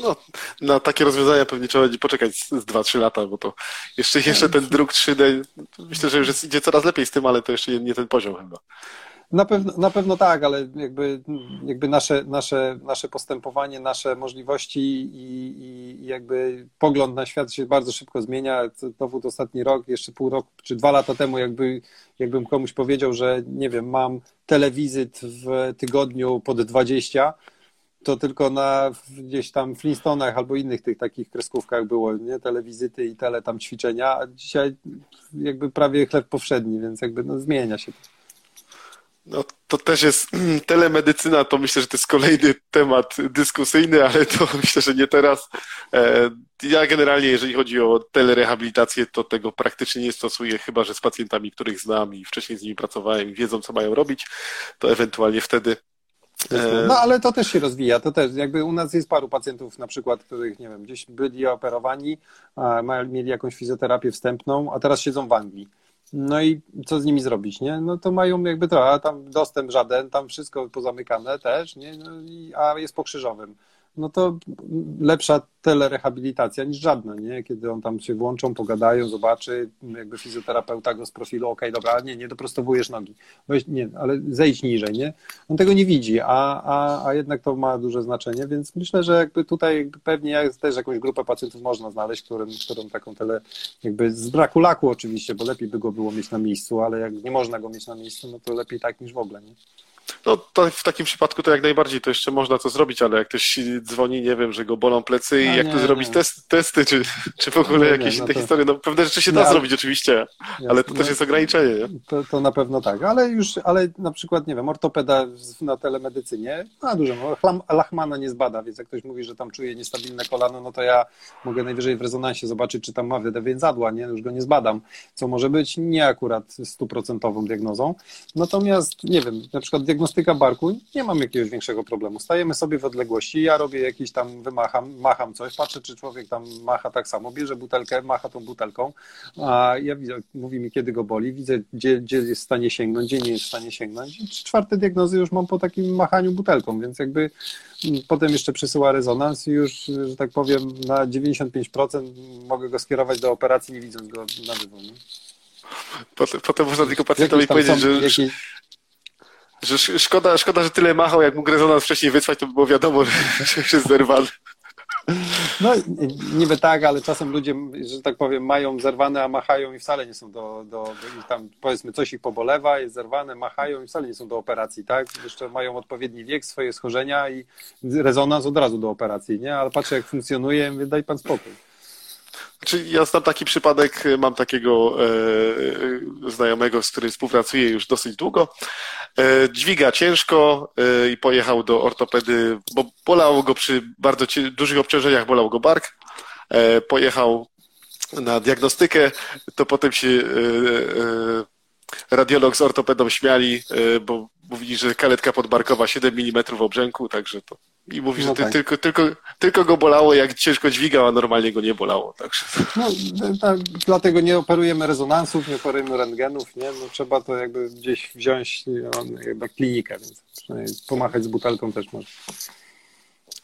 No, na takie rozwiązania pewnie trzeba będzie poczekać z, z 2-3 lata, bo to jeszcze, jeszcze ten druk 3D, myślę, że już idzie coraz lepiej z tym, ale to jeszcze nie, nie ten poziom chyba. Na pewno, na pewno tak, ale jakby, jakby nasze, nasze, nasze postępowanie, nasze możliwości i, i, jakby pogląd na świat się bardzo szybko zmienia. Dowód ostatni rok, jeszcze pół roku czy dwa lata temu, jakby, jakbym komuś powiedział, że nie wiem, mam telewizyt w tygodniu pod 20, to tylko na gdzieś tam Flintstonach albo innych tych takich kreskówkach było, nie? Telewizyty i tele tam ćwiczenia, a dzisiaj jakby prawie chleb powszedni, więc jakby no, zmienia się to. No, to też jest telemedycyna, to myślę, że to jest kolejny temat dyskusyjny, ale to myślę, że nie teraz. E, ja generalnie, jeżeli chodzi o telerehabilitację, to tego praktycznie nie stosuję, chyba że z pacjentami, których znam i wcześniej z nimi pracowałem i wiedzą, co mają robić, to ewentualnie wtedy e, no ale to też się rozwija, to też jakby u nas jest paru pacjentów na przykład, których nie wiem, gdzieś byli operowani, mieli jakąś fizjoterapię wstępną, a teraz siedzą w Anglii. No i co z nimi zrobić, nie? No to mają jakby to, a tam dostęp żaden, tam wszystko pozamykane też, nie? No i, a jest pokrzyżowym no to lepsza telerehabilitacja niż żadna, nie? Kiedy on tam się włączą, pogadają, zobaczy, jakby fizjoterapeuta go z profilu, okej, okay, dobra, nie, nie doprostowujesz nogi, Weź, nie, ale zejdź niżej, nie? On tego nie widzi, a, a, a jednak to ma duże znaczenie, więc myślę, że jakby tutaj pewnie też jakąś grupę pacjentów można znaleźć, którym, którym taką tele, jakby z braku laku oczywiście, bo lepiej by go było mieć na miejscu, ale jak nie można go mieć na miejscu, no to lepiej tak niż w ogóle, nie? No to w takim przypadku to jak najbardziej to jeszcze można to zrobić, ale jak ktoś dzwoni, nie wiem, że go bolą plecy i no jak nie, tu zrobić test, testy, czy, czy w ogóle nie, jakieś no te to... historie, no pewne rzeczy się da zrobić oczywiście, ale to też jest ograniczenie, nie? To, to na pewno tak, ale już, ale na przykład, nie wiem, ortopeda na telemedycynie, no dużo, no, Lachmana nie zbada, więc jak ktoś mówi, że tam czuje niestabilne kolano, no to ja mogę najwyżej w rezonansie zobaczyć, czy tam ma więzadła, nie? Już go nie zbadam, co może być nie akurat stuprocentową diagnozą, natomiast, nie wiem, na przykład diagnostyka barku, nie mam jakiegoś większego problemu. Stajemy sobie w odległości, ja robię jakiś tam, wymacham, macham coś, patrzę, czy człowiek tam macha tak samo, bierze butelkę, macha tą butelką, a ja widzę, mówi mi, kiedy go boli, widzę, gdzie, gdzie jest w stanie sięgnąć, gdzie nie jest w stanie sięgnąć. I czwarte diagnozy już mam po takim machaniu butelką, więc jakby mm, potem jeszcze przesyła rezonans i już, że tak powiem, na 95% mogę go skierować do operacji, nie widząc go na żywo. Potem, potem można tylko pacjentowi powiedzieć, że... Jakieś że szkoda, szkoda, że tyle machał, jak mógł rezonans wcześniej wysłać, to by było wiadomo, że, jest zerwany. No niby tak, ale czasem ludzie, że tak powiem, mają zerwane, a machają i wcale nie są do, do, do tam powiedzmy coś ich pobolewa, jest zerwane, machają i wcale nie są do operacji, tak? Jeszcze mają odpowiedni wiek, swoje schorzenia i rezonans od razu do operacji, nie? Ale patrzę jak funkcjonuje, daj pan spokój. Znaczy, ja znam taki przypadek, mam takiego e, e, znajomego, z którym współpracuję już dosyć długo. E, dźwiga ciężko e, i pojechał do ortopedy, bo bolało go przy bardzo dużych obciążeniach, bolał go bark. E, pojechał na diagnostykę, to potem się e, radiolog z ortopedą śmiali, bo mówili, że kaletka podbarkowa 7 mm obrzęku, także to. I mówi, no że tak. tylko, tylko, tylko go bolało, jak ciężko dźwigał, a normalnie go nie bolało. Także. No, tak, dlatego nie operujemy rezonansów, nie operujemy rentgenów, nie? No, trzeba to jakby gdzieś wziąć no, jakby klinikę, więc pomachać z butelką też może.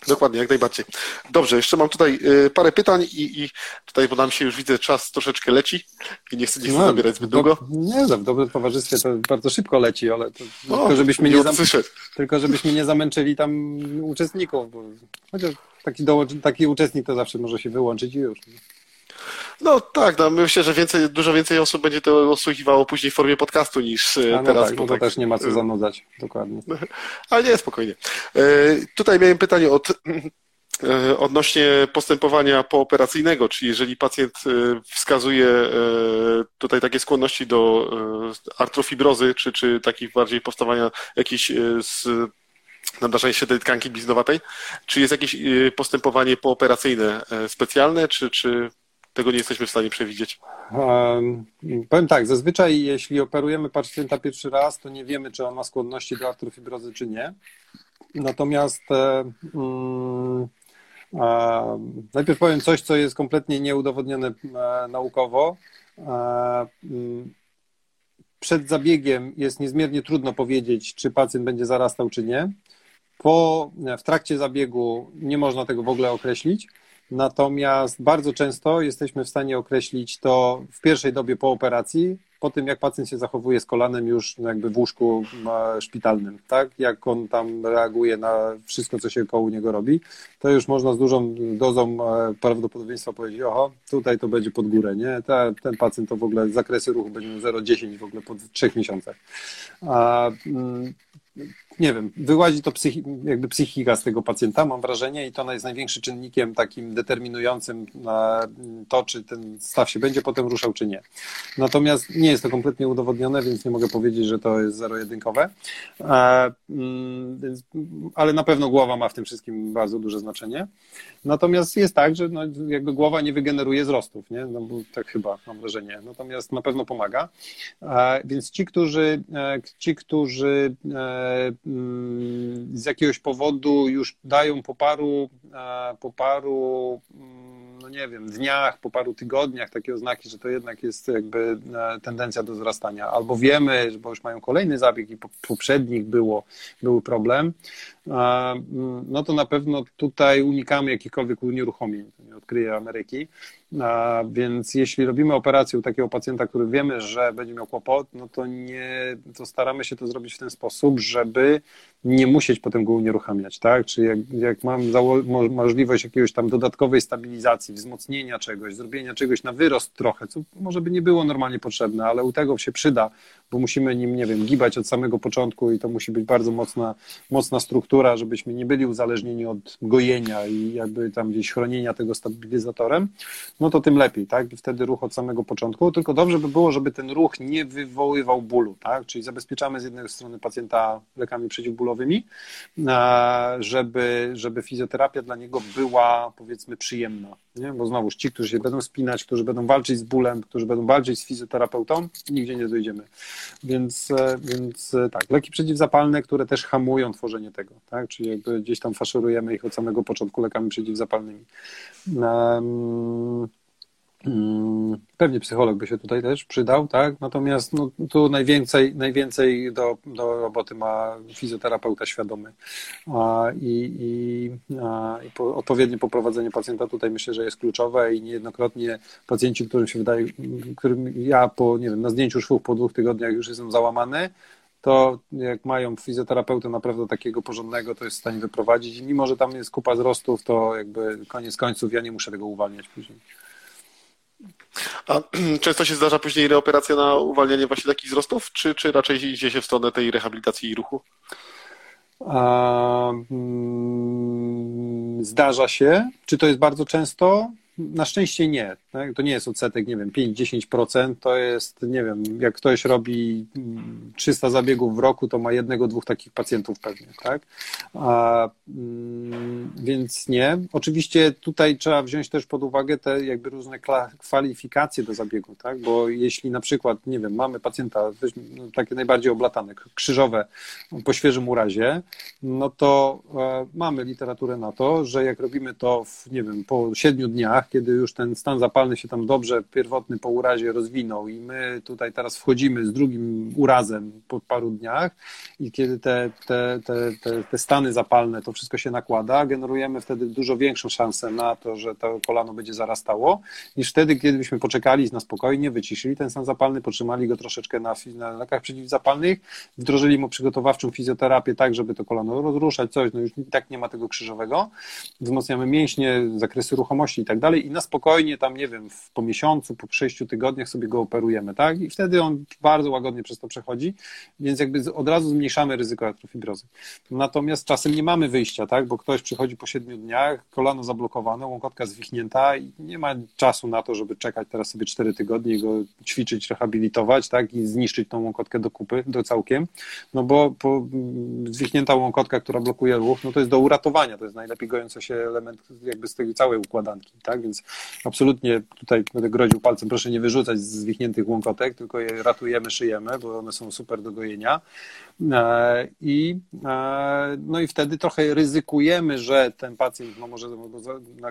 Dokładnie, jak najbardziej. Dobrze, jeszcze mam tutaj y, parę pytań i, i tutaj, bo nam się już widzę, czas troszeczkę leci i nie chcę, nie chcę no, zabierać zbyt długo. Nie, w dobrym towarzystwie to bardzo szybko leci, ale to, o, tylko, żebyśmy nie, nie tylko żebyśmy nie zamęczyli tam uczestników, bo chociaż taki, taki uczestnik to zawsze może się wyłączyć i już. No tak, no, myślę, że więcej, dużo więcej osób będzie to osłuchiwało później w formie podcastu niż e, no teraz. Tak, bo to tak, też nie ma co zanudzać, dokładnie. Ale nie, spokojnie. E, tutaj miałem pytanie od, e, odnośnie postępowania pooperacyjnego, czyli jeżeli pacjent wskazuje tutaj takie skłonności do artrofibrozy, czy, czy takich bardziej powstawania jakichś z nadarzenia się tej tkanki bliznowatej, czy jest jakieś postępowanie pooperacyjne specjalne, czy, czy tego nie jesteśmy w stanie przewidzieć? Um, powiem tak, zazwyczaj jeśli operujemy pacjenta pierwszy raz, to nie wiemy, czy on ma skłonności do artrofibrozy, czy nie. Natomiast e, najpierw powiem coś, co jest kompletnie nieudowodnione e, naukowo. Mm, przed zabiegiem jest niezmiernie trudno powiedzieć, czy pacjent będzie zarastał, czy nie. Po, w trakcie zabiegu nie można tego w ogóle określić. Natomiast bardzo często jesteśmy w stanie określić to w pierwszej dobie po operacji, po tym jak pacjent się zachowuje z kolanem już jakby w łóżku szpitalnym, tak? Jak on tam reaguje na wszystko, co się koło niego robi, to już można z dużą dozą e, prawdopodobieństwa powiedzieć, oho, tutaj to będzie pod górę, nie? ten pacjent to w ogóle zakresy ruchu będzie 0,10 w ogóle po trzech miesiącach. A, mm, nie wiem, wyłazi to psychi, jakby psychika z tego pacjenta, mam wrażenie, i to jest największym czynnikiem takim determinującym to, czy ten staw się będzie potem ruszał, czy nie. Natomiast nie jest to kompletnie udowodnione, więc nie mogę powiedzieć, że to jest zero-jedynkowe. E, mm, ale na pewno głowa ma w tym wszystkim bardzo duże znaczenie. Natomiast jest tak, że no, jakby głowa nie wygeneruje wzrostów, nie? No, tak chyba mam wrażenie. Natomiast na pewno pomaga. E, więc ci, którzy, e, ci, którzy z jakiegoś powodu już dają po paru, po paru mm, no nie wiem, dniach, po paru tygodniach takie oznaki, że to jednak jest jakby e, tendencja do wzrastania. Albo wiemy, bo już mają kolejny zabieg i po poprzednich było, był problem, mm, no to na pewno tutaj unikamy jakichkolwiek unieruchomień, nie odkryje Ameryki. Więc jeśli robimy operację u takiego pacjenta, który wiemy, że będzie miał kłopot, no to nie, to staramy się to zrobić w ten sposób, żeby nie musieć potem go unieruchamiać, tak? Czyli jak, jak mam możliwość jakiegoś tam dodatkowej stabilizacji, wzmocnienia czegoś, zrobienia czegoś na wyrost trochę, co może by nie było normalnie potrzebne, ale u tego się przyda, bo musimy nim, nie wiem, gibać od samego początku i to musi być bardzo mocna, mocna struktura, żebyśmy nie byli uzależnieni od gojenia i jakby tam gdzieś chronienia tego stabilizatorem, no to tym lepiej, tak? Wtedy ruch od samego początku, tylko dobrze by było, żeby ten ruch nie wywoływał bólu, tak? Czyli zabezpieczamy z jednej strony pacjenta lekami przeciwbólowymi, żeby, żeby fizjoterapia dla niego była powiedzmy przyjemna, nie? Bo znowuż ci, którzy się będą spinać, którzy będą walczyć z bólem, którzy będą walczyć z fizjoterapeutą, nigdzie nie dojdziemy. Więc, e, więc e, tak, leki przeciwzapalne, które też hamują tworzenie tego, tak? Czyli jakby gdzieś tam faszerujemy ich od samego początku lekami przeciwzapalnymi. Um, pewnie psycholog by się tutaj też przydał, tak? Natomiast no, tu najwięcej, najwięcej do, do roboty ma fizjoterapeuta świadomy a, i, i, a, i po, odpowiednie poprowadzenie pacjenta tutaj myślę, że jest kluczowe i niejednokrotnie pacjenci, którym się wydaje, którym ja po, nie wiem, na zdjęciu szwów po dwóch tygodniach już jestem załamany, to jak mają fizjoterapeutę naprawdę takiego porządnego, to jest w stanie wyprowadzić. I mimo, że tam jest kupa wzrostów, to jakby koniec końców ja nie muszę tego uwalniać później. A często się zdarza później reoperacja na uwalnianie właśnie takich wzrostów, czy, czy raczej idzie się w stronę tej rehabilitacji i ruchu? Mm, zdarza się. Czy to jest bardzo często? Na szczęście nie. Tak? To nie jest odsetek, nie wiem, 5-10%, to jest, nie wiem, jak ktoś robi 300 zabiegów w roku, to ma jednego, dwóch takich pacjentów pewnie, tak? A, mm, więc nie. Oczywiście tutaj trzeba wziąć też pod uwagę te jakby różne kwalifikacje do zabiegu, tak? Bo jeśli na przykład, nie wiem, mamy pacjenta, no, takie najbardziej oblatane, krzyżowe po świeżym urazie, no to e, mamy literaturę na to, że jak robimy to w, nie wiem, po siedmiu dniach, kiedy już ten stan zapalny się tam dobrze, pierwotny po urazie rozwinął i my tutaj teraz wchodzimy z drugim urazem po paru dniach i kiedy te, te, te, te, te stany zapalne, to wszystko się nakłada, generujemy wtedy dużo większą szansę na to, że to kolano będzie zarastało, niż wtedy, kiedybyśmy poczekali na spokojnie, wyciszyli ten stan zapalny, potrzymali go troszeczkę na, na lekach przeciwzapalnych, wdrożyli mu przygotowawczą fizjoterapię tak, żeby to kolano rozruszać, coś, no już i tak nie ma tego krzyżowego, wzmacniamy mięśnie, zakresy ruchomości i tak dalej i na spokojnie tam, nie wiem, po miesiącu, po sześciu tygodniach sobie go operujemy, tak? I wtedy on bardzo łagodnie przez to przechodzi, więc jakby od razu zmniejszamy ryzyko atrofibrozy. Natomiast czasem nie mamy wyjścia, tak? Bo ktoś przychodzi po siedmiu dniach, kolano zablokowane, łąkotka zwichnięta i nie ma czasu na to, żeby czekać teraz sobie cztery tygodnie i go ćwiczyć, rehabilitować, tak? I zniszczyć tą łąkotkę do kupy, do całkiem, no bo po, zwichnięta łąkotka, która blokuje ruch, no to jest do uratowania, to jest najlepiej gojący się element jakby z tej całej układanki, tak? Więc absolutnie tutaj będę groził palcem, proszę nie wyrzucać z zwichniętych łąkotek, tylko je ratujemy, szyjemy, bo one są super do gojenia. E, I, e, no i wtedy trochę ryzykujemy, że ten pacjent, no może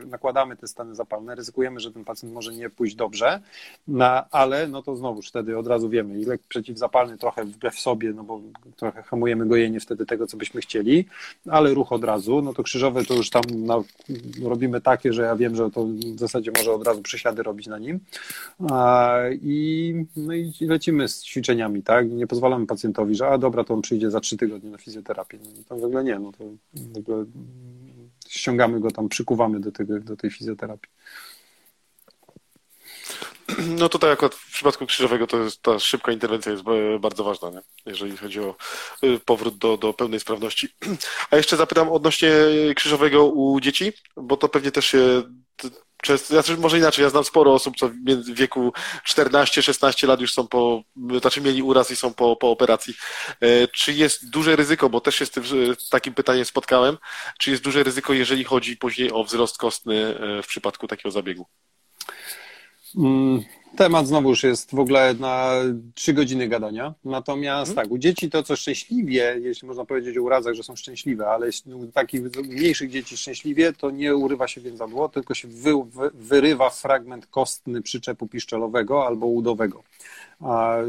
nakładamy te stany zapalne, ryzykujemy, że ten pacjent może nie pójść dobrze, no, ale no to znowu wtedy od razu wiemy, lek przeciwzapalny trochę wbrew sobie, no bo trochę hamujemy gojenie wtedy tego, co byśmy chcieli, ale ruch od razu, no to krzyżowe to już tam no, robimy takie, że ja wiem, że to w zasadzie może od razu przysiady robić na nim i, no i lecimy z ćwiczeniami, tak, nie pozwalamy pacjentowi, że a dobra, to on przyjdzie za trzy tygodnie na fizjoterapię. No, to w ogóle nie, no to w ogóle ściągamy go tam, przykuwamy do, tego, do tej fizjoterapii. No tutaj akurat w przypadku krzyżowego to jest, ta szybka interwencja jest bardzo ważna, nie? jeżeli chodzi o y, powrót do, do pełnej sprawności. A jeszcze zapytam odnośnie krzyżowego u dzieci, bo to pewnie też się ja może inaczej, ja znam sporo osób, co w wieku 14-16 lat już są po, znaczy mieli uraz i są po, po operacji. E, czy jest duże ryzyko, bo też się z tym takim pytaniem spotkałem, czy jest duże ryzyko, jeżeli chodzi później o wzrost kostny e, w przypadku takiego zabiegu? Mm, temat znowu już jest w ogóle na trzy godziny gadania. Natomiast hmm. tak, u dzieci to, co szczęśliwie, jeśli można powiedzieć o urazach, że są szczęśliwe, ale u takich mniejszych dzieci szczęśliwie, to nie urywa się więzadło, tylko się wy, wy, wyrywa fragment kostny przyczepu piszczelowego albo udowego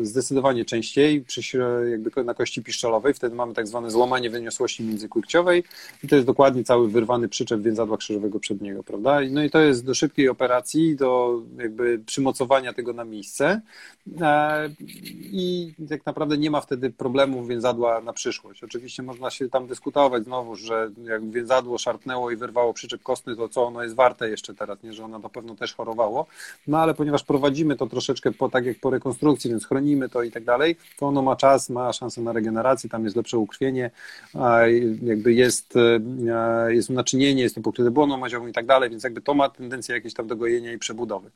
zdecydowanie częściej przy, jakby na kości piszczelowej. Wtedy mamy tak zwane złamanie wyniosłości międzykłykciowej i to jest dokładnie cały wyrwany przyczep więzadła krzyżowego przedniego, prawda? No i to jest do szybkiej operacji, do jakby przymocowania tego na miejsce e, i tak naprawdę nie ma wtedy problemów więzadła na przyszłość. Oczywiście można się tam dyskutować znowu, że jak więzadło szarpnęło i wyrwało przyczep kostny, to co ono jest warte jeszcze teraz, nie, że ono na pewno też chorowało, no ale ponieważ prowadzimy to troszeczkę po, tak jak po rekonstrukcji, produkcji, więc chronimy to i tak dalej, to ono ma czas, ma szansę na regenerację, tam jest lepsze ukrwienie, jakby jest, e, jest naczynienie, jest pokryte błoną maziową i tak dalej, więc jakby to ma tendencję jakieś tam do gojenia i przebudowy.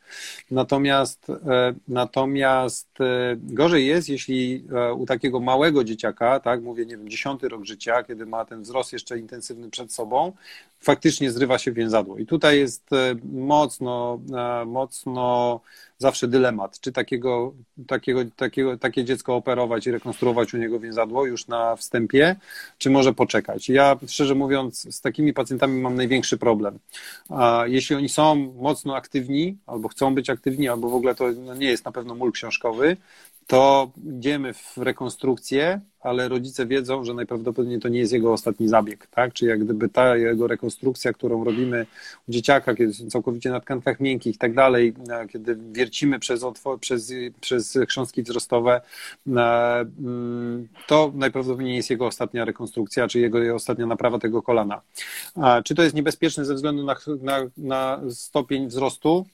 Natomiast, e, natomiast e, gorzej jest, jeśli u takiego małego dzieciaka, tak, mówię, nie wiem, dziesiąty rok życia, kiedy ma ten wzrost jeszcze intensywny przed sobą, faktycznie zrywa się więzadło. I tutaj jest mocno, mocno zawsze dylemat, czy takiego, takiego, takiego, takie dziecko operować i rekonstruować u niego więzadło już na wstępie, czy może poczekać. Ja szczerze mówiąc z takimi pacjentami mam największy problem. A jeśli oni są mocno aktywni, albo chcą być aktywni, albo w ogóle to no nie jest na pewno mól książkowy, to idziemy w rekonstrukcję, ale rodzice wiedzą, że najprawdopodobniej to nie jest jego ostatni zabieg, tak? Czyli jak gdyby ta jego rekonstrukcja, którą robimy u dzieciaka, kiedy są całkowicie na tkankach miękkich i tak dalej, kiedy wiercimy przez, otwor, przez, przez chrząstki wzrostowe, mm, to najprawdopodobniej jest jego ostatnia rekonstrukcja, czy jego ostatnia naprawa tego kolana. Czy to jest niebezpieczne ze względu na, na, na stopień wzrostu?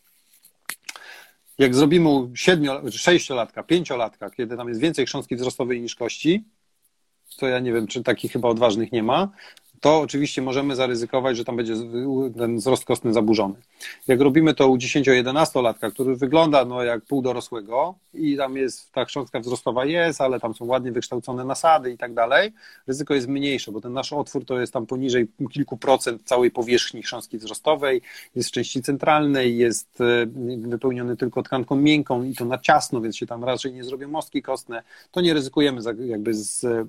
Jak zrobimy u 7, 6 latka, 5 latka, kiedy tam jest więcej chrząstki wzrostowej niż kości, to ja nie wiem, czy takich chyba odważnych nie ma, to oczywiście możemy zaryzykować, że tam będzie ten wzrost kostny zaburzony. Jak robimy to u 10-11 latka, który wygląda no, jak pół dorosłego i tam jest, ta chrząstka wzrostowa jest, ale tam są ładnie wykształcone nasady i tak dalej, ryzyko jest mniejsze, bo ten nasz otwór to jest tam poniżej kilku procent całej powierzchni chrząstki wzrostowej, jest w części centralnej, jest e, wypełniony tylko tkanką miękką i to na ciasno, więc się tam raczej nie zrobią mostki kostne, to nie ryzykujemy jakby z e,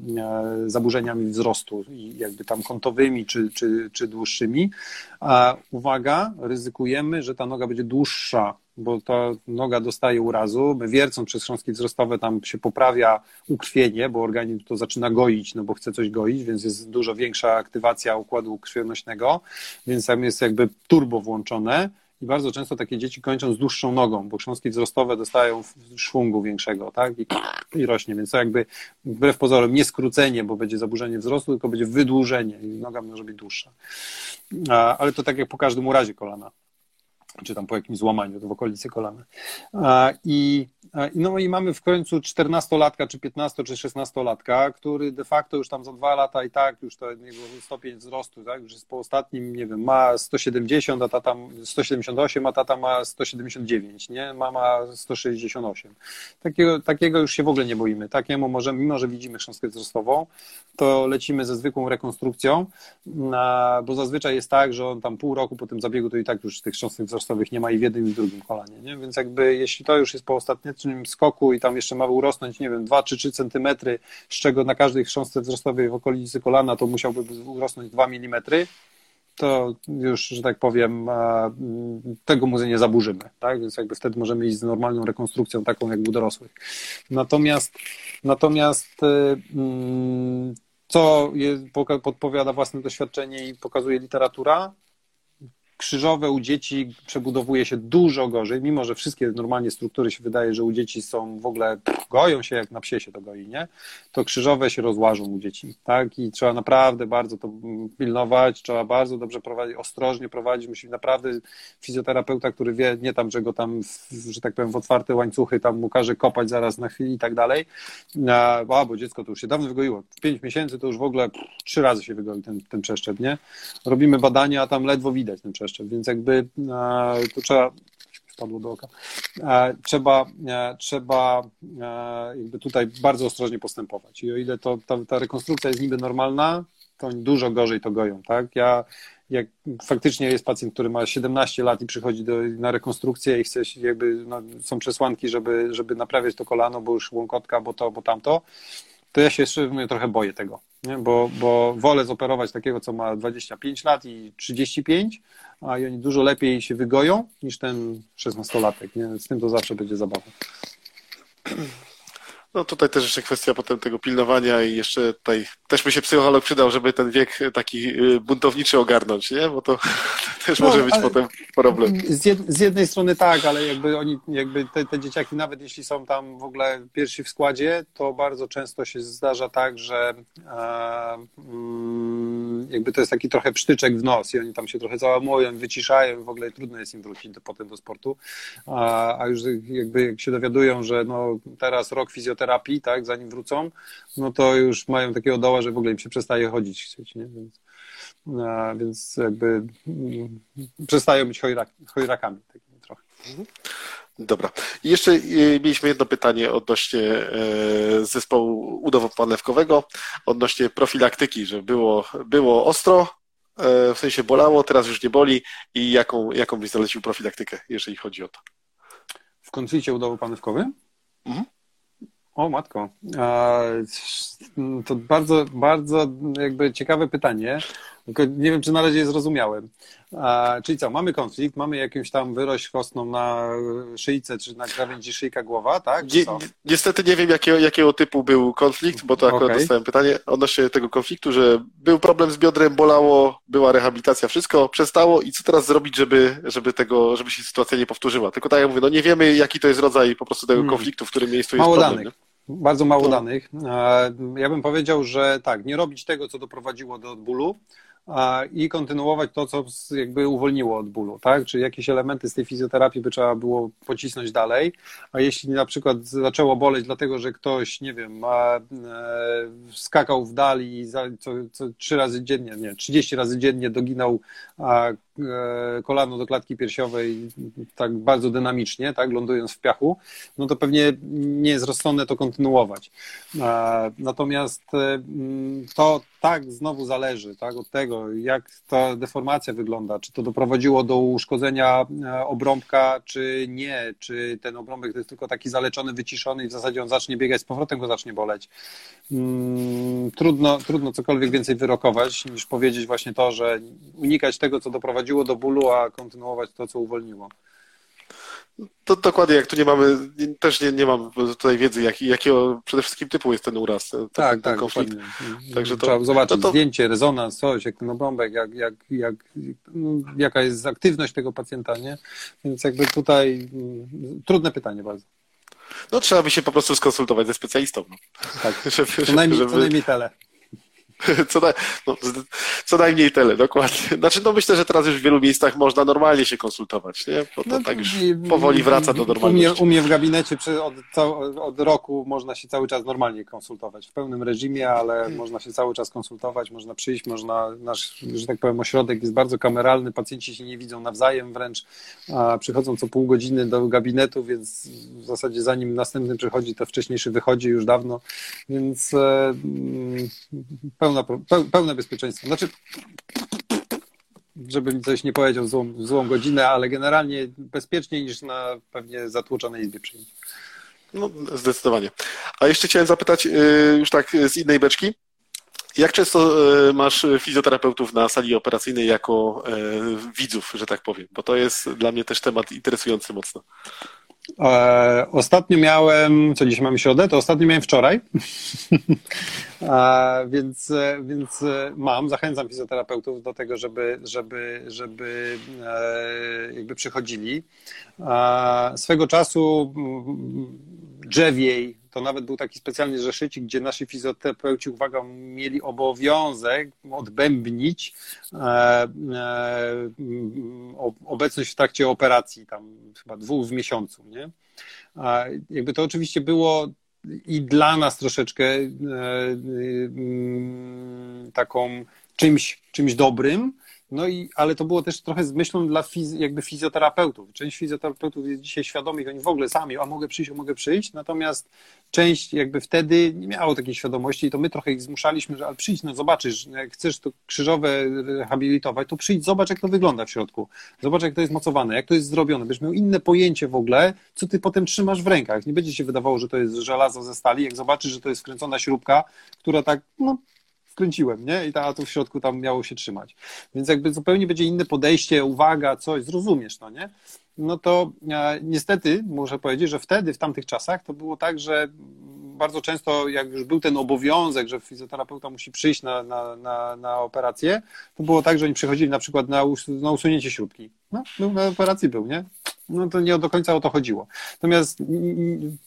zaburzeniami wzrostu i jakby tam kątowymi czy, czy, czy dłuższymi. A uwaga, ryzykujemy, że ta noga będzie dłuższa, bo ta noga dostaje urazu. My wiercąc przez chrząstki wzrostowe tam się poprawia ukrwienie, bo organizm to zaczyna goić, no bo chce coś goić, więc jest dużo większa aktywacja układu krwionośnego, więc tam jest jakby turbo włączone i bardzo często takie dzieci kończą z dłuższą nogą, bo chrząstki wzrostowe dostają szwungu większego, tak? I, I, rośnie, więc to jakby wbrew pozorom nie skrócenie, bo będzie zaburzenie wzrostu, tylko będzie wydłużenie i noga może być dłuższa. Ale to tak jak po każdym urazie kolana czy tam po jakimś złamaniu w okolicy kolana. I, no i mamy w końcu 14-latka, czy 15, czy 16-latka, który de facto już tam za dwa lata i tak już to jego stopień wzrostu, tak, już jest po ostatnim, nie wiem, ma 170, a tata 178, a tata ma 179, nie? Mama 168. Takiego, takiego już się w ogóle nie boimy. Takiemu może, mimo że widzimy chrząstkę wzrostową, to lecimy ze zwykłą rekonstrukcją, bo zazwyczaj jest tak, że on tam pół roku po tym zabiegu to i tak już tych chrząstek wzrostowych nie ma i w jednym i w drugim kolanie, nie? Więc jakby jeśli to już jest po ostatnim skoku i tam jeszcze ma urosnąć, nie wiem, 2 czy 3 centymetry, z czego na każdej chrząstce wzrostowej w okolicy kolana to musiałby urosnąć 2 milimetry, to już, że tak powiem, tego muzy nie zaburzymy, tak? Więc jakby wtedy możemy iść z normalną rekonstrukcją, taką jak u dorosłych. Natomiast, natomiast y, mm, co podpowiada własne doświadczenie i pokazuje literatura, krzyżowe u dzieci przebudowuje się dużo gorzej, mimo że wszystkie normalnie struktury się wydaje, że u dzieci są w ogóle, goją się jak na psie się to goi, nie? To krzyżowe się rozłażą u dzieci, tak? I trzeba naprawdę bardzo to pilnować, trzeba bardzo dobrze prowadzić, ostrożnie prowadzić, musi naprawdę fizjoterapeuta, który wie, nie tam, że go tam, że tak powiem, w otwarte łańcuchy tam mu każe kopać zaraz na chwilę i tak dalej, a, bo dziecko to już się dawno wygoiło, w pięć miesięcy to już w ogóle trzy razy się wygoi ten, ten przeszczep, nie? Robimy badania, a tam ledwo widać ten przeszczep, więc jakby to trzeba wpadło do oka. Trzeba, trzeba jakby tutaj bardzo ostrożnie postępować. I o ile to, ta, ta rekonstrukcja jest niby normalna, to oni dużo gorzej to goją, tak? Ja jak faktycznie jest pacjent, który ma 17 lat i przychodzi do, na rekonstrukcję i chce jakby, no, są przesłanki, żeby, żeby naprawiać to kolano, bo już łąkotka, bo to, bo tamto, to ja się trochę boję tego, nie? Bo, bo wolę zoperować takiego, co ma 25 lat i 35, a oni dużo lepiej się wygoją niż ten 16-latek. Nie? Z tym to zawsze będzie zabawa. No tutaj też jeszcze kwestia potem tego pilnowania i jeszcze tutaj też by się psycholog przydał, żeby ten wiek taki y, buntowniczy ogarnąć, nie? Bo to też no, może być potem problem. Z, jed, z, jednej strony tak, ale jakby oni, jakby te, te dzieciaki, nawet jeśli są tam w ogóle pierwsi w składzie, to bardzo często się zdarza tak, że e, mm, jakby to jest taki trochę psztyczek w nos i oni tam się trochę załamują, wyciszają, w ogóle trudno jest im wrócić do, potem do sportu, a, a już jakby jak się dowiadują, że no teraz rok fizjoterapii fizjoterapii, tak, zanim wrócą, no to już mają takiego doła, że w ogóle im się przestaje chodzić chcieć, nie? Więc, a, więc jakby mm, przestają być chojrak, chojrakami takimi trochę. Mhm. Dobra. I jeszcze y, mieliśmy jedno pytanie odnośnie e, zespołu udowo-panewkowego, odnośnie profilaktyki, że było, było ostro, e, w sensie bolało, teraz już nie boli i jaką, jaką byś zalecił profilaktykę, jeżeli chodzi o to? W konflikcie udowo-panewkowym? Mhm. O matko, to bardzo, bardzo jakby ciekawe pytanie. Tylko nie wiem, czy na razie je zrozumiałem. Czyli co, mamy konflikt, mamy jakąś tam wyrość kostną na szyjce, czy na krawędzi szyjka głowa, tak? Ni niestety nie wiem, jakiego, jakiego typu był konflikt, bo to akurat okay. dostałem pytanie odnośnie tego konfliktu, że był problem z biodrem, bolało, była rehabilitacja, wszystko przestało i co teraz zrobić, żeby, żeby tego, żeby się sytuacja nie powtórzyła. Tylko tak jak mówię, no nie wiemy, jaki to jest rodzaj po prostu tego hmm. konfliktu, w którym miejscu Mało jest problem. Danych. Bardzo mało danych. E, ja bym powiedział, że tak, nie robić tego, co doprowadziło do bólu, i kontynuować to, co jakby uwolniło od bólu, tak? Czy jakieś elementy z tej fizjoterapii by trzeba było pocisnąć dalej, a jeśli na przykład zaczęło boleć dlatego, że ktoś, nie wiem, e, skakał w dali i za, co, co trzy razy dziennie, nie, 30 razy dziennie doginał kolano do klatki piersiowej tak bardzo dynamicznie, tak, lądując w piachu, no to pewnie nie jest rozsądne to kontynuować. E, natomiast e, to tak znowu zależy tak, od tego, jak ta deformacja wygląda, czy to doprowadziło do uszkodzenia obrąbka, czy nie, czy ten obrąbek to jest tylko taki zaleczony, wyciszony i w zasadzie on zacznie biegać, z powrotem go zacznie boleć. Mm, trudno, trudno cokolwiek więcej wyrokować, niż powiedzieć właśnie to, że unikać tego, co doprowadziło do bólu, a kontynuować to, co uwolniło. To dokładnie, jak tu nie mamy, też nie, nie mam tutaj wiedzy, jak, jakiego przede wszystkim typu jest ten uraz. Ten, tak, ten tak, konflikt. Także to, Trzeba zobaczyć to, to... zdjęcie, rezonans, coś, jak ten obrąbek, jak, jak, jak, no, jaka jest aktywność tego pacjenta, nie? Więc jakby tutaj mm, trudne pytanie bardzo. No trzeba by się po prostu skonsultować ze specjalistą. No. Tak, żeby, co, najmniej, żeby... co najmniej. Co, na, no, co najmniej tyle, dokładnie. Znaczy, no myślę, że teraz już w wielu miejscach można normalnie się konsultować, nie? Bo to no, tak już powoli wraca do normalności. U mnie, u mnie w gabinecie przy, od, od, roku można się cały czas normalnie konsultować. W pełnym reżimie, ale hmm. można się cały czas konsultować, można przyjść, można, nasz, że tak powiem, ośrodek jest bardzo kameralny, pacjenci się nie widzą nawzajem wręcz, a przychodzą co pół godziny do gabinetu, więc w zasadzie zanim następny przychodzi, to wcześniejszy wychodzi już dawno, więc e, pełna pełna, pełne bezpieczeństwo. Znaczy, żeby mi coś nie powiedział w złą, złą godzinę, ale generalnie bezpieczniej niż na pewnie zatłoczonej izbie. No, zdecydowanie. A jeszcze chciałem zapytać y, już tak z innej beczki. Jak często y, masz fizjoterapeutów na sali operacyjnej jako y, widzów, że tak powiem? Bo to jest dla mnie też temat interesujący mocno. E, ostatnio miałem, co dzisiaj mamy środę, to ostatnio miałem wczoraj, e, więc, więc mam, zachęcam fizjoterapeutów do tego, żeby, żeby, żeby e, jakby przychodzili. E, swego czasu drzewiej to nawet był taki specjalny zeszycik, gdzie nasi fizjoterapeuci, uwaga, mieli obowiązek odbębnić e, e, obecność w trakcie operacji, tam chyba dwóch w miesiącu, nie? Jakby to oczywiście było i dla nas troszeczkę e, taką czymś, czymś dobrym, no i, ale to było też trochę z myślą dla fiz, jakby fizjoterapeutów. Część fizjoterapeutów jest dzisiaj świadomych, oni w ogóle sami, a mogę przyjść, a mogę przyjść, natomiast część jakby wtedy nie miało takiej świadomości i to my trochę ich zmuszaliśmy, że ale przyjdź, no zobaczysz, jak chcesz to krzyżowe rehabilitować, to przyjdź, zobacz jak to wygląda w środku, zobacz jak to jest mocowane, jak to jest zrobione, będziesz miał inne pojęcie w ogóle, co ty potem trzymasz w rękach. Nie będzie się wydawało, że to jest żelazo ze stali, jak zobaczysz, że to jest wkręcona śrubka, która tak, no wkręciłem, nie? I ta, to w środku tam miało się trzymać. Więc jakby zupełnie będzie inne podejście, uwaga, coś, zrozumiesz, no nie? No to e, niestety muszę powiedzieć, że wtedy, w tamtych czasach, to było tak, że bardzo często, jak już był ten obowiązek, że fizjoterapeuta musi przyjść na, na, na, na operację, to było tak, że oni przychodzili na przykład na, us na usunięcie śrubki. No, był na operacji był, nie? no to nie do końca o to chodziło. Natomiast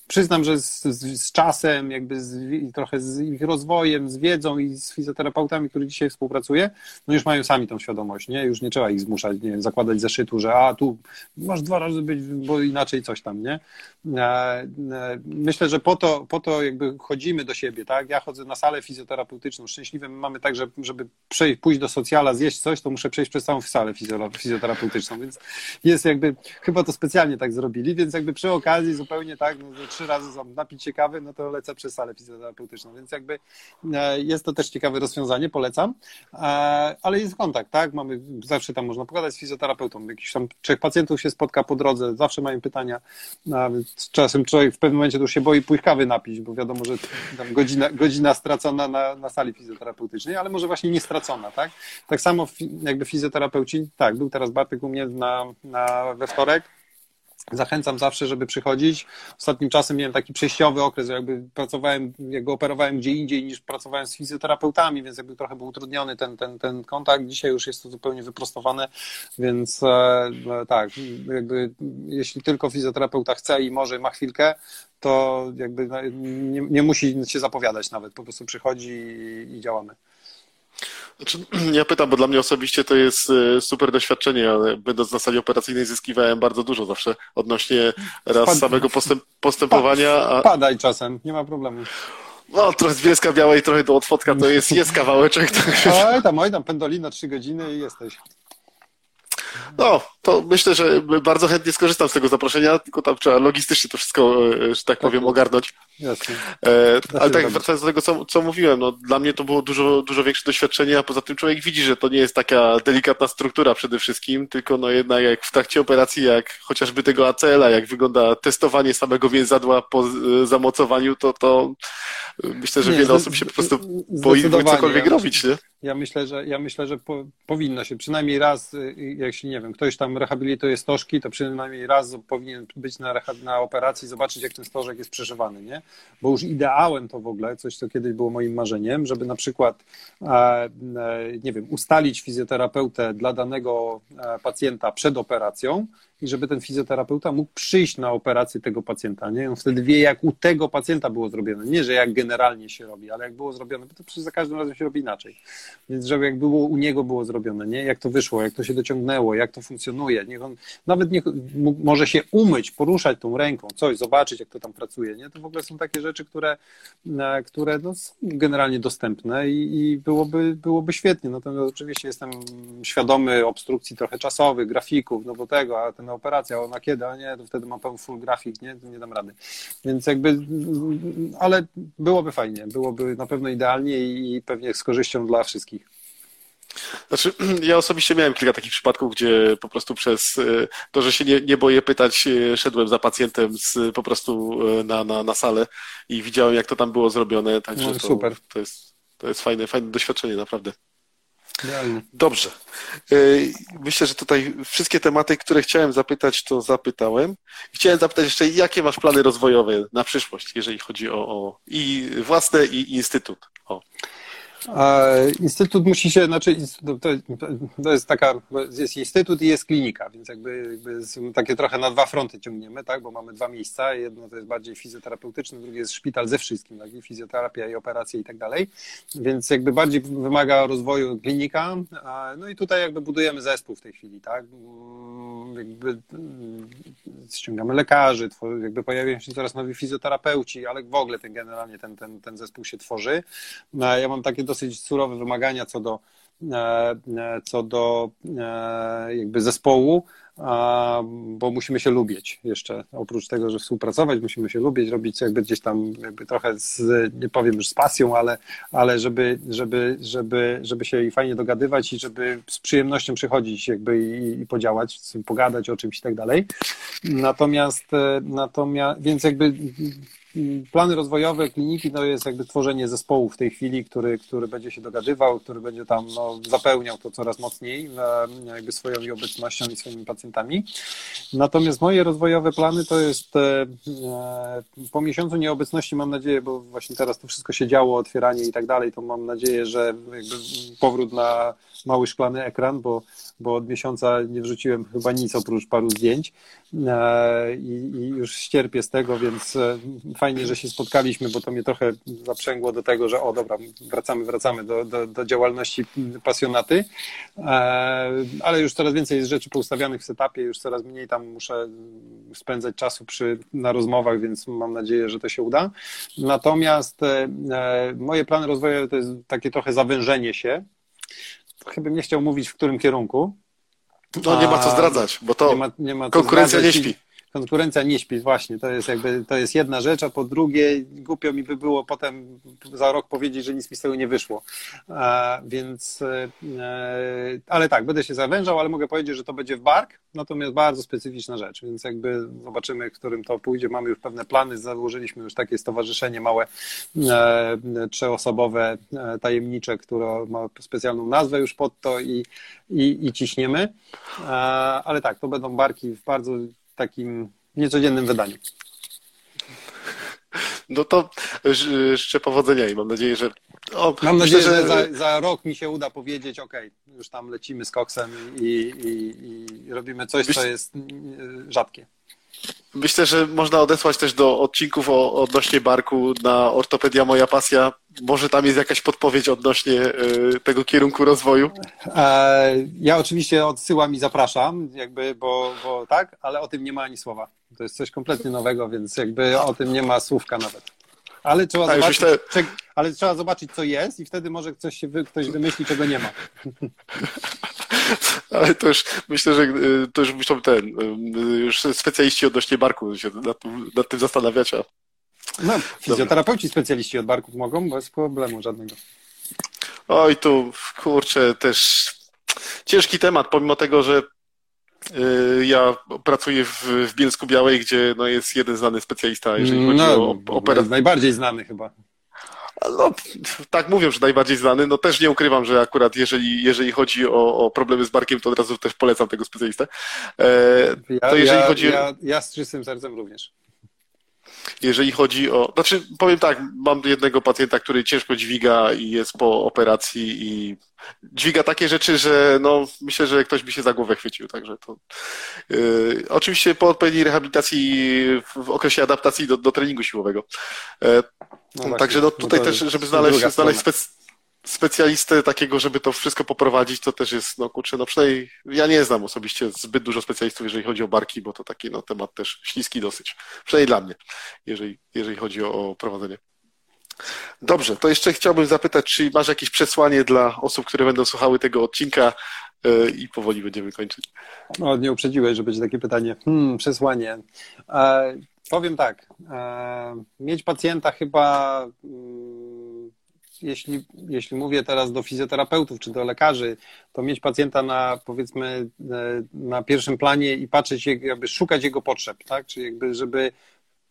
przyznam, że z, z, z czasem, jakby z, trochę z ich rozwojem, z wiedzą i z fizjoterapeutami, którzy dzisiaj współpracuję, no już mają sami tą świadomość, nie? Już nie trzeba ich zmuszać, nie zakładać zeszytu, że a tu masz dwa razy być, bo inaczej coś tam, nie? E, e, myślę, że po to, po to jakby chodzimy do siebie, tak? Ja chodzę na salę fizjoterapeutyczną. Szczęśliwie mamy tak, że żeby przejść, pójść do socjala, zjeść coś, to muszę przejść przez całą salę fizjoterapeutyczną, więc jest jakby, chyba to specjalnie tak zrobili, więc jakby przy okazji zupełnie tak, no, trzy razy napić się kawy, no to lecę przez salę fizjoterapeutyczną, więc jakby e, jest to też ciekawe rozwiązanie, polecam, e, ale jest kontakt, tak, mamy, zawsze tam można pogadać z fizjoterapeutą, jakiś tam trzech pacjentów się spotka po drodze, zawsze mają pytania, czasem człowiek w pewnym momencie już się boi pójść kawy napić, bo wiadomo, że godzina, godzina stracona na, na sali fizjoterapeutycznej, ale może właśnie nie stracona, tak, tak samo jakby fizjoterapeuci, tak, był teraz Bartek u mnie na, na, we wtorek, Zachęcam zawsze, żeby przychodzić. Ostatnim czasem miałem taki przejściowy okres, jakby pracowałem, jakby operowałem gdzie indziej niż pracowałem z fizjoterapeutami, więc jakby trochę był utrudniony ten, ten, ten kontakt. Dzisiaj już jest to zupełnie wyprostowane, więc e, no tak, jakby jeśli tylko fizjoterapeuta chce i może, ma chwilkę, to jakby no, nie, nie musi się zapowiadać nawet, po prostu przychodzi i, i działamy. Znaczy, ja pytam, bo dla mnie osobiście to jest e, super doświadczenie, będąc na sali operacyjnej zyskiwałem bardzo dużo zawsze odnośnie raz samego postęp, postępowania. A... Padaj czasem, nie ma problemu. No, trochę z Bielska Białej, trochę do Otwotka, to jest, jest kawałeczek. Oj tam, oj tam, pendolina trzy godziny i jesteś. No, to myślę, że bardzo chętnie skorzystam z tego zaproszenia, tylko tam trzeba logistycznie to wszystko, e, że tak powiem, tak. ogarnąć. Jasne. E, ale tak, wracając do tego, co, co mówiłem, no, dla mnie to było dużo, dużo większe doświadczenie, a poza tym człowiek widzi, że to nie jest taka delikatna struktura przede wszystkim, tylko no jednak jak w trakcie operacji, jak chociażby tego ACL-a, jak wygląda testowanie samego więzadła po e, zamocowaniu, to, to myślę, że nie, wiele osób się po prostu boi cokolwiek robić, nie? Ja myślę, że, ja myślę, że po, powinno się przynajmniej raz, y, jeśli nie wiem, ktoś tam rehabilituje stożki, to przynajmniej raz powinien być na, na operacji, zobaczyć, jak ten stożek jest przeżywany, nie? Bo już ideałem to w ogóle, coś, co kiedyś było moim marzeniem, żeby na przykład, e, e, nie wiem, ustalić fizjoterapeutę dla danego e, pacjenta przed operacją, i żeby ten fizjoterapeuta mógł przyjść na operację tego pacjenta. Nie? On wtedy wie, jak u tego pacjenta było zrobione. Nie, że jak generalnie się robi, ale jak było zrobione, bo to przecież za każdym razem się robi inaczej. Więc żeby jak było u niego było zrobione, nie? jak to wyszło, jak to się dociągnęło, jak to funkcjonuje. Niech on nawet niech, może się umyć, poruszać tą ręką, coś, zobaczyć, jak to tam pracuje. Nie? To w ogóle są takie rzeczy, które, e, które no, są generalnie dostępne i, i byłoby, byłoby świetnie. Natomiast oczywiście jestem świadomy obstrukcji trochę czasowych, grafików, no bo tego, a ten operacja, ona kiedy, a nie, to wtedy mam pełen full grafik, nie, to nie dam rady. Więc jakby, ale byłoby fajnie, byłoby na pewno idealnie i pewnie z korzyścią dla wszystkich. Znaczy, ja osobiście miałem kilka takich przypadków, gdzie po prostu przez e, to, że się nie, nie boję pytać, e, szedłem za pacjentem z, po prostu e, na, na, na salę i widziałem, jak to tam było zrobione. Także no, super. To, to, jest, to jest fajne, fajne doświadczenie, naprawdę. Dobrze. Y, myślę, że tutaj wszystkie tematy, które chciałem zapytać, to zapytałem. Chciałem zapytać jeszcze, jakie masz plany rozwojowe na przyszłość, jeżeli chodzi o, o i własne, i instytut? O. Instytut musi się, znaczy to jest taka, jest instytut i jest klinika, więc jakby, jakby takie trochę na dwa fronty ciągniemy, tak, bo mamy dwa miejsca, jedno to jest bardziej fizjoterapeutyczne, drugie jest szpital ze wszystkim, tak, i fizjoterapia i operacje i tak dalej, więc jakby bardziej wymaga rozwoju klinika, no i tutaj jakby budujemy zespół w tej chwili, tak, jakby ściągamy lekarzy, jakby pojawiają się coraz nowi fizjoterapeuci, ale w ogóle ten generalnie ten, ten, ten zespół się tworzy. Ja mam takie dosyć surowe wymagania co do, e, e, co do e, jakby zespołu, bo musimy się lubić jeszcze. Oprócz tego, że współpracować, musimy się lubić, robić jakby gdzieś tam jakby trochę z, nie powiem już z pasją, ale, ale żeby, żeby, żeby, żeby się i fajnie dogadywać i żeby z przyjemnością przychodzić jakby i, i podziałać, pogadać o czymś i tak dalej. Natomiast, natomiast, więc jakby plany rozwojowe kliniki to jest jakby tworzenie zespołu w tej chwili, który, który będzie się dogadywał, który będzie tam no, zapełniał to coraz mocniej e, jakby swoją obecnością i swoimi pacjentami. Natomiast moje rozwojowe plany to jest e, e, po miesiącu nieobecności mam nadzieję, bo właśnie teraz to wszystko się działo, otwieranie i tak dalej, to mam nadzieję, że powrót na mały szklany ekran, bo, bo od miesiąca nie wrzuciłem chyba nic oprócz paru zdjęć i, i już ścierpię z tego, więc fajnie, że się spotkaliśmy, bo to mnie trochę zaprzęgło do tego, że o dobra, wracamy, wracamy do, do, do działalności pasjonaty, e, ale już coraz więcej jest rzeczy poustawianych w setupie, już coraz mniej tam muszę spędzać czasu przy, na rozmowach, więc mam nadzieję, że to się uda. Natomiast e, moje plany rozwojowe to jest takie trochę zawężenie się. Chyba nie chciał mówić, w którym kierunku. No nie ma co zdradzać, bo to nie ma, nie ma konkurencja nie śpi konkurencja nie śpi, właśnie, to jest jakby, to jest jedna rzecz, a po drugie głupio mi by było potem za rok powiedzieć, że nic mi z tego nie wyszło, a, więc, e, ale tak, będę się zawężał, ale mogę powiedzieć, że to będzie w bark, natomiast bardzo specyficzna rzecz, więc jakby zobaczymy, którym to pójdzie, mamy już pewne plany, założyliśmy już takie stowarzyszenie małe, e, trzyosobowe, e, tajemnicze, które ma specjalną nazwę już pod to i, i, i ciśniemy, ale tak, to będą barki w bardzo takim niecodziennym wydaniu. No to życzę powodzenia i mam nadzieję, że. O, mam myślę, nadzieję, że, za, za, rok mi się uda powiedzieć, OK, już tam lecimy z koksem i, i, i robimy coś, co jest rzadkie. Myślę, że można odesłać też do odcinków o, odnośnie barku na Ortopedia Moja Pasja. Może tam jest jakaś podpowiedź odnośnie y, tego kierunku rozwoju? E, ja oczywiście odsyłam i zapraszam, jakby, bo, bo tak, ale o tym nie ma ani słowa. To jest coś kompletnie nowego, więc jakby o tym nie ma słówka nawet. Ale trzeba, tak, zobaczyć, myślę... ale trzeba zobaczyć, co jest i wtedy może ktoś, się wy, ktoś wymyśli, czego nie ma. Ale to już myślę, że y, to już muszą ten, już specjaliści odnośnie barku się nad, nad tym zastanawiać. A... No, fizjoterapeuci specjaliści od barków mogą, bez problemu żadnego. Oj, tu kurczę, też ciężki temat, pomimo tego, że y, ja pracuję w, w Bielsku Białej, gdzie no, jest jeden znany specjalista, jeżeli chodzi no, o operację. Najbardziej znany chyba. No, tak mówią, że najbardziej znany. No też nie ukrywam, że akurat jeżeli, jeżeli chodzi o, o problemy z barkiem, to od razu też polecam tego specjalistę. E, ja, to jeżeli ja, chodzi... ja, ja z czystym sercem również. Jeżeli chodzi o. Znaczy, powiem tak, mam jednego pacjenta, który ciężko dźwiga i jest po operacji i dźwiga takie rzeczy, że no, myślę, że ktoś by się za głowę chwycił. Także to. Yy, oczywiście po odpowiedniej rehabilitacji w okresie adaptacji do, do treningu siłowego. Yy, no Także no, tutaj też, żeby znaleźć, znaleźć spec, specjalistę takiego, żeby to wszystko poprowadzić, to też jest, no kurczę, no przynajmniej ja nie znam osobiście zbyt dużo specjalistów, jeżeli chodzi o barki, bo to taki no, temat też śliski dosyć. Przynajmniej dla mnie, jeżeli, jeżeli chodzi o, o prowadzenie. Dobrze, to jeszcze chciałbym zapytać, czy masz jakieś przesłanie dla osób, które będą słuchały tego odcinka yy, i powoli będziemy kończyć. No, nie uprzedziłeś, że będzie takie pytanie. Hmm, przesłanie. E, powiem tak. E, mieć pacjenta chyba. Mm, jeśli, jeśli mówię teraz do fizjoterapeutów czy do lekarzy, to mieć pacjenta na powiedzmy e, na pierwszym planie i patrzeć, jakby szukać jego potrzeb, tak? Czyli jakby, żeby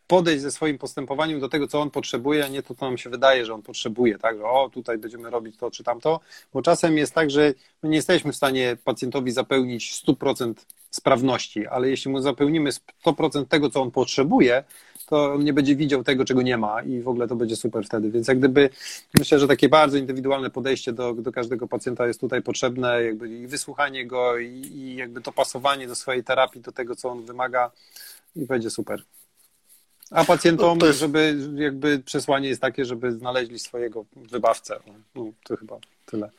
podejść ze swoim postępowaniem do tego, co on potrzebuje, a nie to, co nam się wydaje, że on potrzebuje, tak, że o, tutaj będziemy robić to czy tamto, bo czasem jest tak, że my nie jesteśmy w stanie pacjentowi zapełnić 100% sprawności, ale jeśli mu zapełnimy 100% tego, co on potrzebuje, to on nie będzie widział tego, czego nie ma i w ogóle to będzie super wtedy. Więc jak gdyby myślę, że takie bardzo indywidualne podejście do, do każdego pacjenta jest tutaj potrzebne, jakby i wysłuchanie go i, i jakby dopasowanie do swojej terapii, do tego, co on wymaga i będzie super. A pacjentom, no jest... żeby jakby przesłanie jest takie, żeby znaleźli swojego wybawcę. No, to chyba tyle.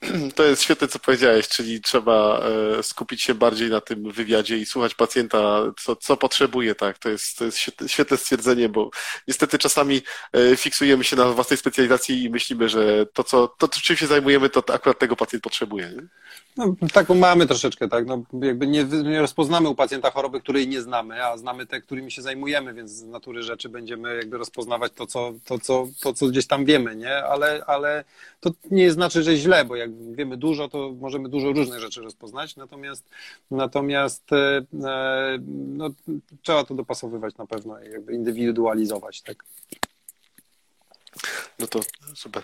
To jest świetne, co powiedziałeś, czyli trzeba e, skupić się bardziej na tym wywiadzie i słuchać pacjenta, co, co potrzebuje, tak. To jest, to jest świetne stwierdzenie, bo niestety czasami e, fiksujemy się na własnej specjalizacji i myślimy, że to, co, to czym się zajmujemy, to akurat tego pacjent potrzebuje. Nie? No, mamy troszeczkę, tak. No, jakby nie, nie rozpoznamy u pacjenta choroby, której nie znamy, a znamy te, którymi się zajmujemy, więc z natury rzeczy będziemy jakby rozpoznawać to, co, to, co, to, co gdzieś tam wiemy, nie? Ale, ale to nie znaczy, że źle, bo jak wiemy dużo, to możemy dużo różnych rzeczy rozpoznać, natomiast natomiast e, e no, trzeba to dopasowywać na pewno i jakby indywidualizować, tak. No to super.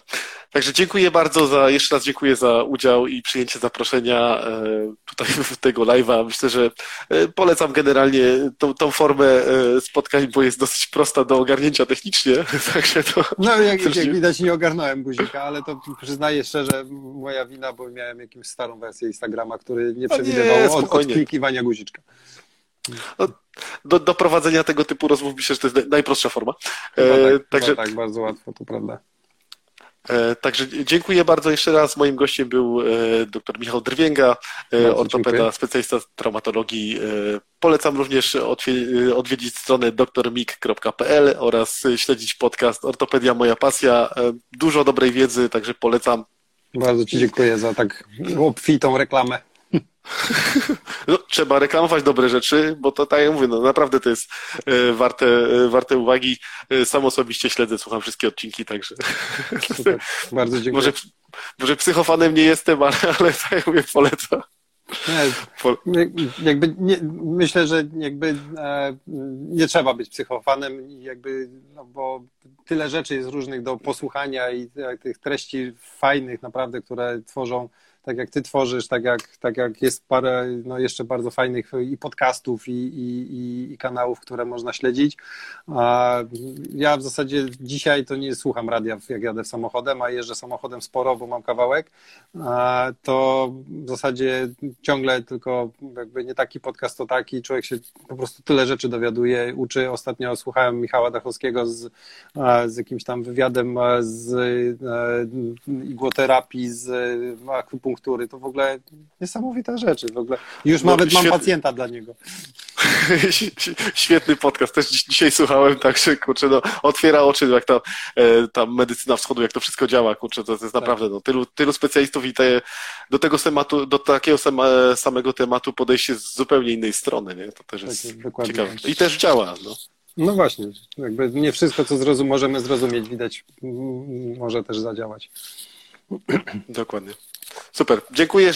Także dziękuję bardzo za, jeszcze raz dziękuję za udział i przyjęcie zaproszenia e, tutaj w tego live'a. Myślę, że e, polecam generalnie tą, tą formę e, spotkań, bo jest dosyć prosta do ogarnięcia technicznie. Także to no jak, jak widać nie ogarnąłem guzika, ale to przyznaję szczerze, moja wina, bo miałem jakąś starą wersję Instagrama, który nie przewidywał no nie, od, odklikiwania guziczka. No, do, do prowadzenia tego typu rozmów myślę, że to jest najprostsza forma. E, tak, także, tak, bardzo łatwo, to prawda. E, także dziękuję bardzo jeszcze raz. Moim gościem był e, dr Michał Drwięga, e, ortopeda, specjalista traumatologii. Polecam również odwiedzić stronę drmik.pl oraz śledzić podcast Ortopedia Moja Pasja. Dużo dobrej wiedzy, także polecam. Bardzo Ci dziękuję za tak obfitą reklamę. No, trzeba reklamować dobre rzeczy, bo to tak jak mówię, no naprawdę to jest e, warte, e, warte uwagi. E, sam osobiście śledzę, słucham wszystkie odcinki, także. Super. Bardzo dziękuję. Może, może psychofanem nie jestem, ale, ale tak jak mówię, polecam. Nie, jakby nie, myślę, że jakby e, nie trzeba być psychofanem, jakby, no bo tyle rzeczy jest różnych do posłuchania i tych treści fajnych naprawdę, które tworzą tak jak ty tworzysz, tak jak, tak jak jest parę no jeszcze bardzo fajnych i podcastów, i, i, i kanałów, które można śledzić. Ja w zasadzie dzisiaj to nie słucham radia, jak jadę samochodem, a jeżdżę samochodem sporo, bo mam kawałek. To w zasadzie ciągle tylko jakby nie taki podcast, to taki. Człowiek się po prostu tyle rzeczy dowiaduje, uczy. Ostatnio słuchałem Michała Dachowskiego z, z jakimś tam wywiadem z e, igłoterapii, z akupunktury akupunktury, to w ogóle niesamowita rzecz. W ogóle już no, nawet świetny. mam pacjenta dla niego. Świetny podcast, też dzisiaj słuchałem, także kurczę, no, otwiera oczy, jak ta, e, ta medycyna wschodu, jak to wszystko działa, kurczę, to, to jest tak. naprawdę no, tylu, tylu specjalistów i te, do tego tematu, do takiego samego tematu podejście z zupełnie innej strony, nie? To też jest tak, ciekawe. I też działa, no. No właśnie, jakby nie wszystko, co zrozum możemy zrozumieć, widać, może też zadziałać. Dokładnie. Super, dziękuję.